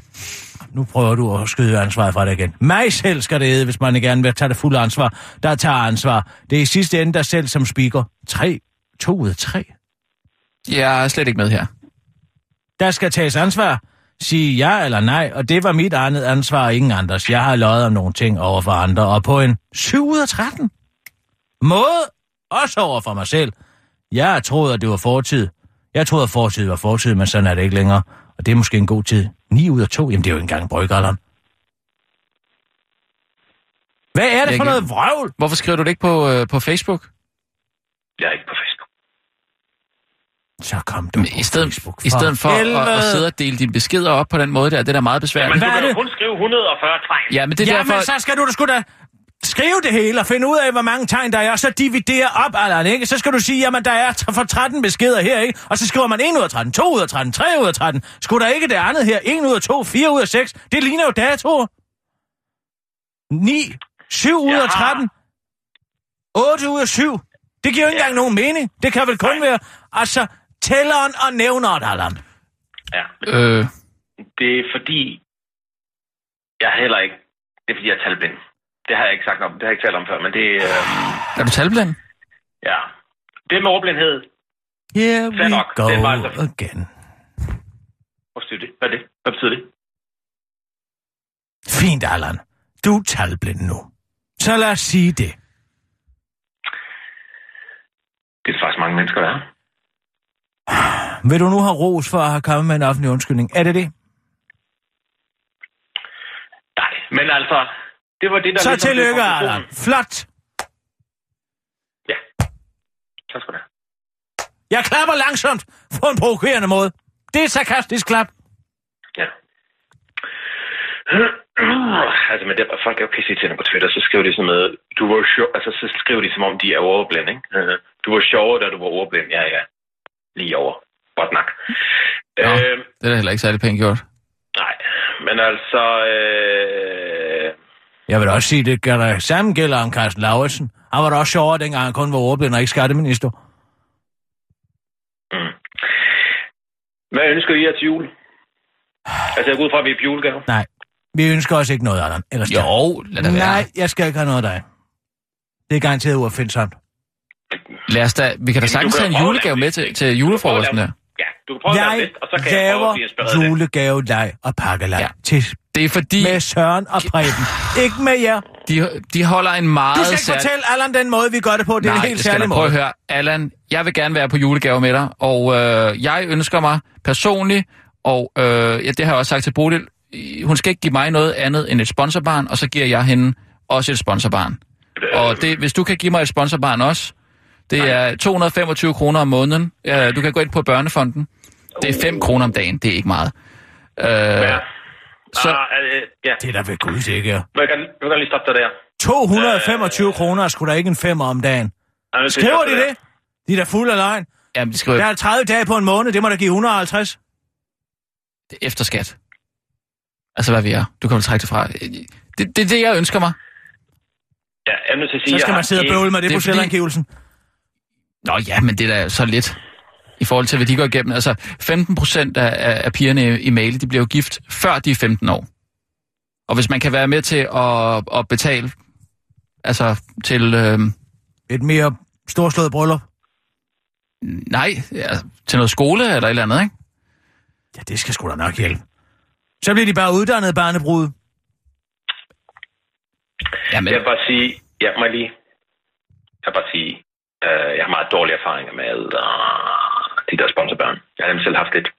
Speaker 3: Nu prøver du at skyde ansvaret fra dig igen. Mig selv skal det hedde, hvis man gerne vil tage det fulde ansvar. Der tager ansvar. Det er i sidste ende der selv som speaker. 3. 2 ud af 3.
Speaker 4: jeg er slet ikke med her.
Speaker 3: Der skal tages ansvar. Sige ja eller nej, og det var mit andet ansvar og ingen andres. Jeg har løjet om nogle ting over for andre, og på en 7 ud af 13. Måde, også over for mig selv. Jeg troet, at det var fortid. Jeg troede, at fortid var fortid, men sådan er det ikke længere. Og det er måske en god tid. 9 ud af 2, jamen det er jo ikke engang brygalderen. Hvad er det
Speaker 4: Jeg
Speaker 3: for
Speaker 4: kan-
Speaker 3: noget vrøvl?
Speaker 4: Hvorfor skriver du det ikke på, øh, på Facebook?
Speaker 8: Jeg er ikke på Facebook.
Speaker 3: Så kom du
Speaker 4: Men
Speaker 3: på
Speaker 4: I stedet,
Speaker 3: Facebook.
Speaker 4: i stedet for at, at sidde og dele dine beskeder op på den måde der, det er da meget besværligt.
Speaker 8: Man
Speaker 3: Hvad er det?
Speaker 8: kun skrive 140 tegn.
Speaker 4: Ja, men det er
Speaker 3: Ja,
Speaker 4: derfor...
Speaker 3: men så skal du da sgu da skrive det hele og finde ud af, hvor mange tegn der er, og så dividere op, Allan, ikke? Så skal du sige, jamen, der er for 13 beskeder her, ikke? Og så skriver man 1 ud af 13, 2 ud af 13, 3 ud af 13. Skulle der ikke det andet her? 1 ud af 2, 4 ud af 6. Det ligner jo datoer. 9, 7 ud af
Speaker 8: Jeg har-
Speaker 3: 13, 8 ud af 7. Det giver jo ikke engang nogen mening. Det kan vel kun være, altså, tælleren og nævneren, Allan.
Speaker 8: Ja,
Speaker 4: Øh,
Speaker 8: det er fordi... Jeg er heller ikke... Det er fordi, jeg er talblind. Det har jeg ikke sagt om. Det har jeg ikke talt om før, men det... Øh,
Speaker 4: er du talblind?
Speaker 8: ja. Det med ordblindhed.
Speaker 3: Here
Speaker 8: Fair
Speaker 3: we
Speaker 8: nok.
Speaker 3: go
Speaker 8: Det er bare så-
Speaker 3: again.
Speaker 8: Hvad betyder det? Hvad er det? Hvad betyder det?
Speaker 3: Fint, Allan. Du er talblind nu. Så lad os sige det.
Speaker 8: Det er faktisk mange mennesker, der er.
Speaker 3: Vil du nu have ros for at have kommet med en offentlig undskyldning? Er det det?
Speaker 8: Nej, men altså... Det var det, der...
Speaker 3: Så
Speaker 8: ligesom
Speaker 3: tillykke. Allan. Flot.
Speaker 8: Ja. Tak skal du have.
Speaker 3: Jeg klapper langsomt på en provokerende måde. Det er et sarkastisk klap.
Speaker 8: Ja. altså, men det, folk er jo pisse til på Twitter, så skriver de sådan noget, du var sjov, altså så skriver de som om, de er overblind, ikke? Øh, Du var sjovere, da du var overblind. Ja, ja. Lige over. Godt nok.
Speaker 4: Nå.
Speaker 8: Øh,
Speaker 4: Det er da heller ikke særlig pænt gjort.
Speaker 8: nej, men altså... Øh,
Speaker 3: Jeg vil da også sige, det gør der samme gælder om Carsten Lauritsen. Han var da også sjovere, dengang han kun var ordblind og ikke skatteminister.
Speaker 8: mm. Hvad ønsker I jer til jul? Altså, jeg går ud fra, at vi er på julegave.
Speaker 3: Nej, vi ønsker os ikke noget, Allan. Ellers
Speaker 4: Jo, lad det være.
Speaker 3: Nej, jeg skal ikke have noget af dig. Det er garanteret uopfindsomt.
Speaker 4: Lad os da, vi kan da sagtens have en julegave med til, til julefrokosten der.
Speaker 8: Ja, du kan prøve at lave
Speaker 3: Jeg
Speaker 8: det, og så kan jeg prøve at blive inspireret
Speaker 3: julegave, leg og pakkelej
Speaker 4: Ja.
Speaker 3: ja. til
Speaker 4: Det er fordi,
Speaker 3: med Søren og Preben. Ikke med jer.
Speaker 4: de, de holder en meget
Speaker 3: Du skal ikke
Speaker 4: særlig-
Speaker 3: fortælle Allan den måde, vi gør det på. Det er
Speaker 4: Nej,
Speaker 3: en helt særlig
Speaker 4: prøve
Speaker 3: måde.
Speaker 4: at høre. Allan, jeg vil gerne være på julegave med dig, og øh, jeg ønsker mig personligt, og øh, ja, det har jeg også sagt til Bodil, hun skal ikke give mig noget andet end et sponsorbarn, og så giver jeg hende også et sponsorbarn. Og det, hvis du kan give mig et sponsorbarn også, det er 225 kroner om måneden. Ja, du kan gå ind på børnefonden. Det er 5 kroner om dagen, det er ikke meget. Øh,
Speaker 8: Ja.
Speaker 4: så,
Speaker 8: Ah, øh, ja.
Speaker 3: Det er da ved Gud sikkert.
Speaker 8: Gerne- må jeg gerne lige stoppe dig der?
Speaker 3: 225 kroner er sgu da ikke en femmer om dagen.
Speaker 8: At
Speaker 3: Skriver de det? De er da fuld af løgn.
Speaker 4: jamen, det skriver
Speaker 3: Der er 30 dage på en måned, det må da give 150.
Speaker 4: det er efter skat. Altså, hvad vi er. Du kan vel trække det fra. Det, det er det, jeg ønsker mig.
Speaker 8: Ja, jeg er nødt til at sige,
Speaker 3: Så skal
Speaker 8: har
Speaker 3: man sidde og bøvle med det,
Speaker 4: det
Speaker 3: på
Speaker 4: fordi-
Speaker 3: selvangivelsen.
Speaker 4: Nå ja, men det er da så lidt i forhold til, hvad de går igennem. Altså, 15 procent af, af, af pigerne i, i Mali, de bliver jo gift, før de er 15 år. Og hvis man kan være med til at, at betale altså til, øh,
Speaker 3: Et mere storslået bryllup.
Speaker 4: nej, ja, til noget skole eller et eller andet, ikke?
Speaker 3: Ja, det skal sgu da nok hjælpe. Så bliver de bare uddannet barnebrud.
Speaker 4: Jamen,
Speaker 8: Jeg vil bare sige, ja, må jeg lige, jeg vil bare sige, øh, jeg har meget dårlige erfaringer med øh, de der sponsorbørn. Jeg har dem selv haft lidt.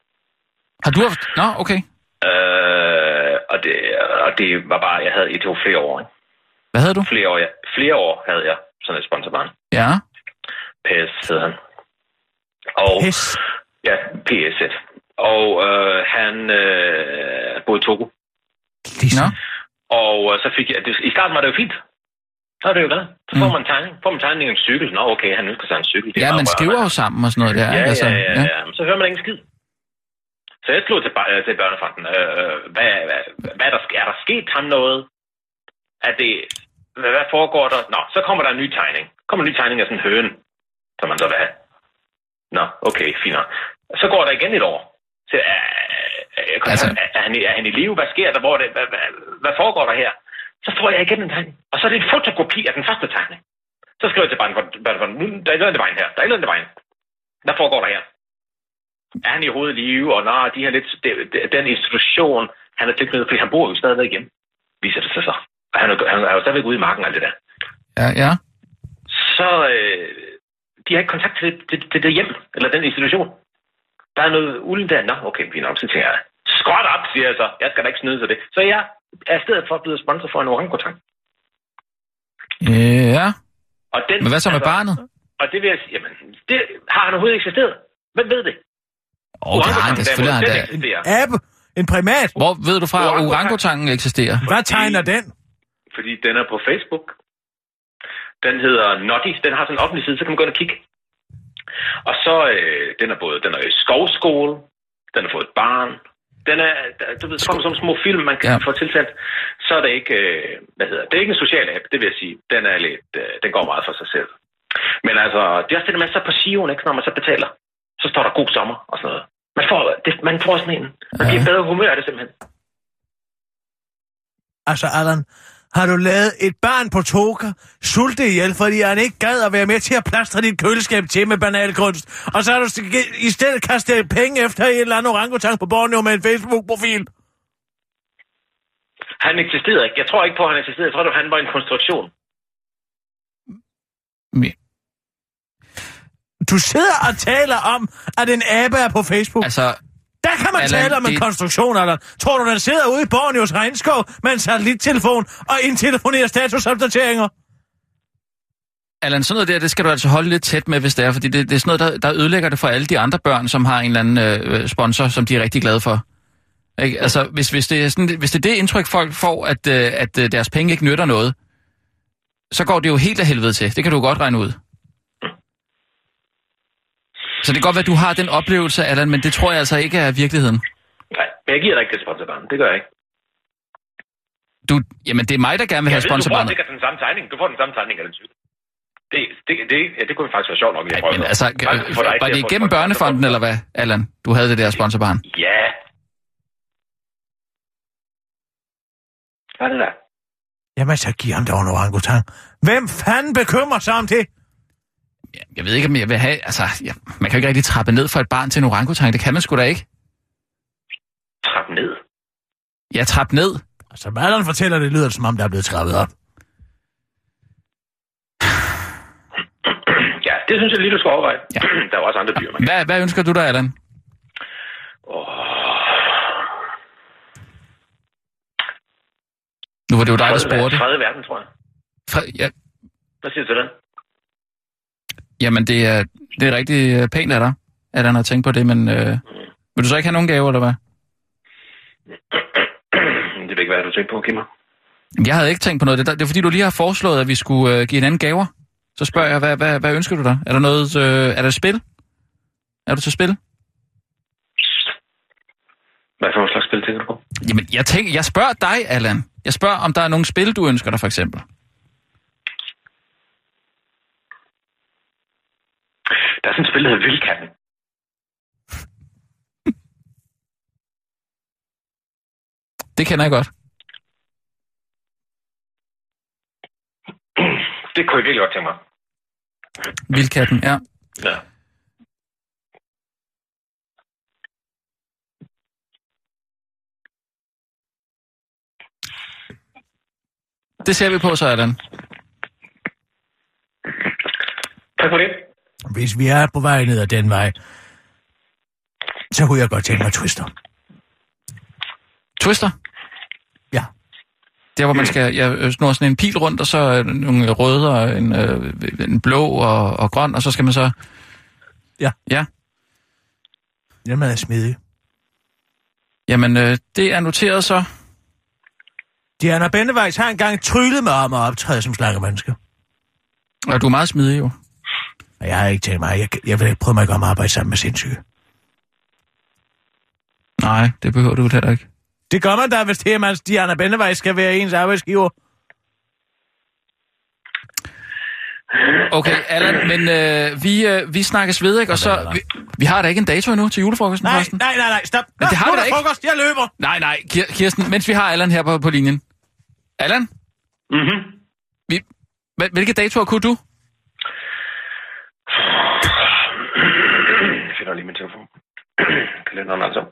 Speaker 4: har du haft... Nå, okay.
Speaker 8: Øh, og det, og det var bare, jeg havde i to flere år. Ikke?
Speaker 4: Hvad havde du?
Speaker 8: Flere år, ja. flere år havde jeg sådan et sponsorbarn.
Speaker 4: Ja.
Speaker 8: PS hed han. Og,
Speaker 3: Pis.
Speaker 8: Ja, PS. Og øh, han øh, boede i Togo.
Speaker 3: Ligesom.
Speaker 8: Og øh, så fik jeg, det, i starten var det jo fint. Så er det jo glad. Så får
Speaker 4: Mm.
Speaker 8: man tegning. Får man tegning af en cykel. Nå, okay, han ønsker sig en cykel. Det
Speaker 4: Ja, man skriver jo sammen og sådan noget der.
Speaker 8: Ja?
Speaker 4: Altså,
Speaker 8: ja, ja, ja, Men så hører man ingen skid. Så jeg slog til, øh, til børnefonden. Øh, hvad, hvad, hvad er der, er der sket ham noget? Er det, hvad, hvad foregår der? Nå, så kommer der en ny tegning. kommer en ny tegning af sådan en høne, som man så vil have. Nå, okay, fint. nok. Så går der igen et år. Så, er, er,
Speaker 4: Altså-
Speaker 8: altså, er, er, han, er han i live? Hvad sker der? Hvor det, hvad, hvad, hvad foregår der her? Så får jeg igen en tegning. Og så er det en fotokopi af den første tegning. Så skriver jeg til børnefonden, nu, der er et eller andet vejen her. Der er et eller andet vejen. Hvad foregår der her? er han i hovedet live, og nej, de her lidt, den institution, han er tilknyttet, fordi han bor jo stadigvæk hjemme, viser det sig så. Og han er, han er jo stadigvæk ude i marken og alt det der.
Speaker 4: Ja, ja.
Speaker 8: Så øh, de har ikke kontakt til, til, til det hjem, eller den institution. Der er noget ulden der. Nå, okay, fint nok, så tænker jeg, skråt op, siger jeg så. Jeg skal da ikke snyde til det. Så jeg er i stedet for blevet sponsor for en orangutang.
Speaker 4: Ja.
Speaker 8: Og den,
Speaker 4: Men hvad så med
Speaker 8: altså,
Speaker 4: barnet?
Speaker 8: Og det vil jeg sige, jamen, det har han overhovedet eksisteret. Hvem ved det?
Speaker 4: Åh, oh, det har han da. Selvfølgelig han da.
Speaker 3: En primat.
Speaker 4: Hvor ved du fra, at
Speaker 8: Orangutang.
Speaker 4: orangutangen eksisterer?
Speaker 3: Hvad tegner den?
Speaker 8: fordi den er på Facebook. Den hedder Noddy. Den har sådan en offentlig side, så kan man gå ind og kigge. Og så, øh, den er både, den er i skovskole, den har fået et barn, den er, du ved, sådan nogle små film, man kan
Speaker 4: Ja.
Speaker 8: ja. få tilsendt. Så er det ikke, øh, hvad hedder det, det er ikke en social app, det vil jeg sige. Den er lidt, øh, den går meget for sig selv. Men altså, det er også det med, så på Sion, ikke, når man så betaler, så står der god sommer og sådan noget. Man får, det, man får sådan en, man bliver i bedre humør af det simpelthen.
Speaker 3: Altså, Allan, har du lavet et barn på toga, sulte ihjel, fordi han ikke gad at være med til at plastre dit køleskab til med banalkunst, og så har du i stedet kastet penge efter en eller anden orangutang på Borneo med en Facebook-profil?
Speaker 8: Han eksisterede ikke. Jeg tror ikke på, at han eksisterede. Jeg tror, at han var en konstruktion.
Speaker 3: Du sidder og taler om, at en abe er på Facebook.
Speaker 4: Altså,
Speaker 3: Der kan man
Speaker 4: Allan,
Speaker 3: tale om en
Speaker 4: det-
Speaker 3: konstruktion, Allan. Tror du, den sidder ude i Borneos regnskov med en satellittelefon og indtelefonerer statusopdateringer?
Speaker 4: Allan, sådan noget der, det skal du altså holde lidt tæt med, hvis det er, fordi det, det er sådan noget, der, der ødelægger det for alle de andre børn, som har en eller anden øh, sponsor, som de er rigtig glade for. Ikke? Altså, hvis, hvis, det er sådan, hvis det er det indtryk, folk får, at, øh, at øh, deres penge ikke nytter noget, så går det jo helt af helvede til. Det kan du godt regne ud. Så det kan godt være, at du har den oplevelse, Allan, men det tror jeg altså ikke er virkeligheden.
Speaker 8: Nej, men jeg giver dig ikke det sponsorbarn. Det gør jeg ikke.
Speaker 4: Du, jamen, det er mig, der gerne vil have
Speaker 8: Jeg ved, du får
Speaker 4: sponsorbarnet.
Speaker 8: den samme tegning. Du får den samme tegning af den cykel. Det, det, det, ja, det kunne faktisk være sjovt nok at prøve.
Speaker 4: Men altså,
Speaker 8: Faktisk for dig
Speaker 4: var det igennem børnefonden, eller hvad, Allan? Du havde det der sponsorbarn.
Speaker 8: Ja. Hvad er det der?
Speaker 3: Jamen, så giv ham dog en orangutang. Hvem fanden bekymrer sig om det?
Speaker 4: Jeg ved ikke, om jeg vil have... Altså, ja, man kan jo ikke rigtig trappe ned for et barn til en orangutang. Det kan man sgu da ikke.
Speaker 8: Trap ned.
Speaker 4: Ja, trappe ned.
Speaker 3: Altså, Allan fortæller, det lyder det, som om, der er blevet trappet op.
Speaker 8: Ja, det synes jeg lige, du skal overveje.
Speaker 4: Ja.
Speaker 8: der er også andre dyr, man kan.
Speaker 4: Hvad, hvad ønsker du dig, Allan?
Speaker 8: Åh,
Speaker 4: Nu var det jo dig, der spurgte.
Speaker 8: Tredje verden, tror jeg.
Speaker 4: Fred- Ja,
Speaker 8: Hvad siger du til den?
Speaker 4: Jamen, det er, det er rigtig øh, pænt af dig, at tænke på det, men... Øh, vil du så ikke have nogen gave, eller hvad?
Speaker 8: Det ved ikke, hvad du tænker på, Kimmer.
Speaker 4: Jeg havde ikke tænkt på noget. Det er, det er fordi, du lige har foreslået, at vi skulle øh, give hinanden gaver. Så spørger jeg, hvad, hvad, hvad ønsker du dig? Er der noget... Øh, er der spil? Er du til spil?
Speaker 8: Hvad for en slags spil tænker du på?
Speaker 4: Jamen, jeg, tænker, jeg spørger dig, Allan. Jeg spørger, om der er nogle spil, du ønsker dig, for eksempel.
Speaker 8: Der er sådan et spil, der hedder Vildkatten.
Speaker 4: Det kender jeg godt.
Speaker 8: Det kunne jeg virkelig godt tænke mig.
Speaker 4: Vildkatten, ja.
Speaker 8: Ja.
Speaker 4: Det ser vi på så, Allan.
Speaker 8: Tak for det.
Speaker 3: Hvis vi er på vej ned ad den vej, så kunne jeg godt tænke mig Twister.
Speaker 4: Twister? Der, hvor man skal ja, snurre sådan en pil rundt, og så nogle røde og en, øh, en blå og, og grøn, og så skal man så...
Speaker 3: Ja.
Speaker 4: Ja.
Speaker 3: Jamen er smidig.
Speaker 4: Jamen, øh, det er noteret så.
Speaker 3: Diana Bennevejs har engang tryllet mig om at optræde som slangemenneske.
Speaker 4: Og du er meget smidig jo.
Speaker 3: Og jeg har ikke tænkt mig, jeg, jeg vil ikke prøve mig ikke om at arbejde sammen med sindssyge.
Speaker 4: Nej, det behøver du heller ikke.
Speaker 3: Det gør man da, hvis Hermans Diana Bennevejs skal være ens arbejdsgiver.
Speaker 4: Okay, Allan, men øh, vi, øh, vi snakkes ved, ikke? Og så, vi, vi har da ikke en dato endnu til julefrokosten,
Speaker 3: Nej,
Speaker 4: forresten.
Speaker 3: nej, nej, nej, stop. Nå,
Speaker 4: det har vi
Speaker 3: er
Speaker 4: da
Speaker 3: der
Speaker 4: ikke.
Speaker 3: frokost, jeg løber.
Speaker 4: Nej, nej, Kir- Kirsten, mens vi har Allan her på, på linjen. Allan,
Speaker 8: Mhm.
Speaker 4: vi, hvil- hvilke datoer kunne du?
Speaker 8: Jeg finder lige min telefon. Kalenderen altså.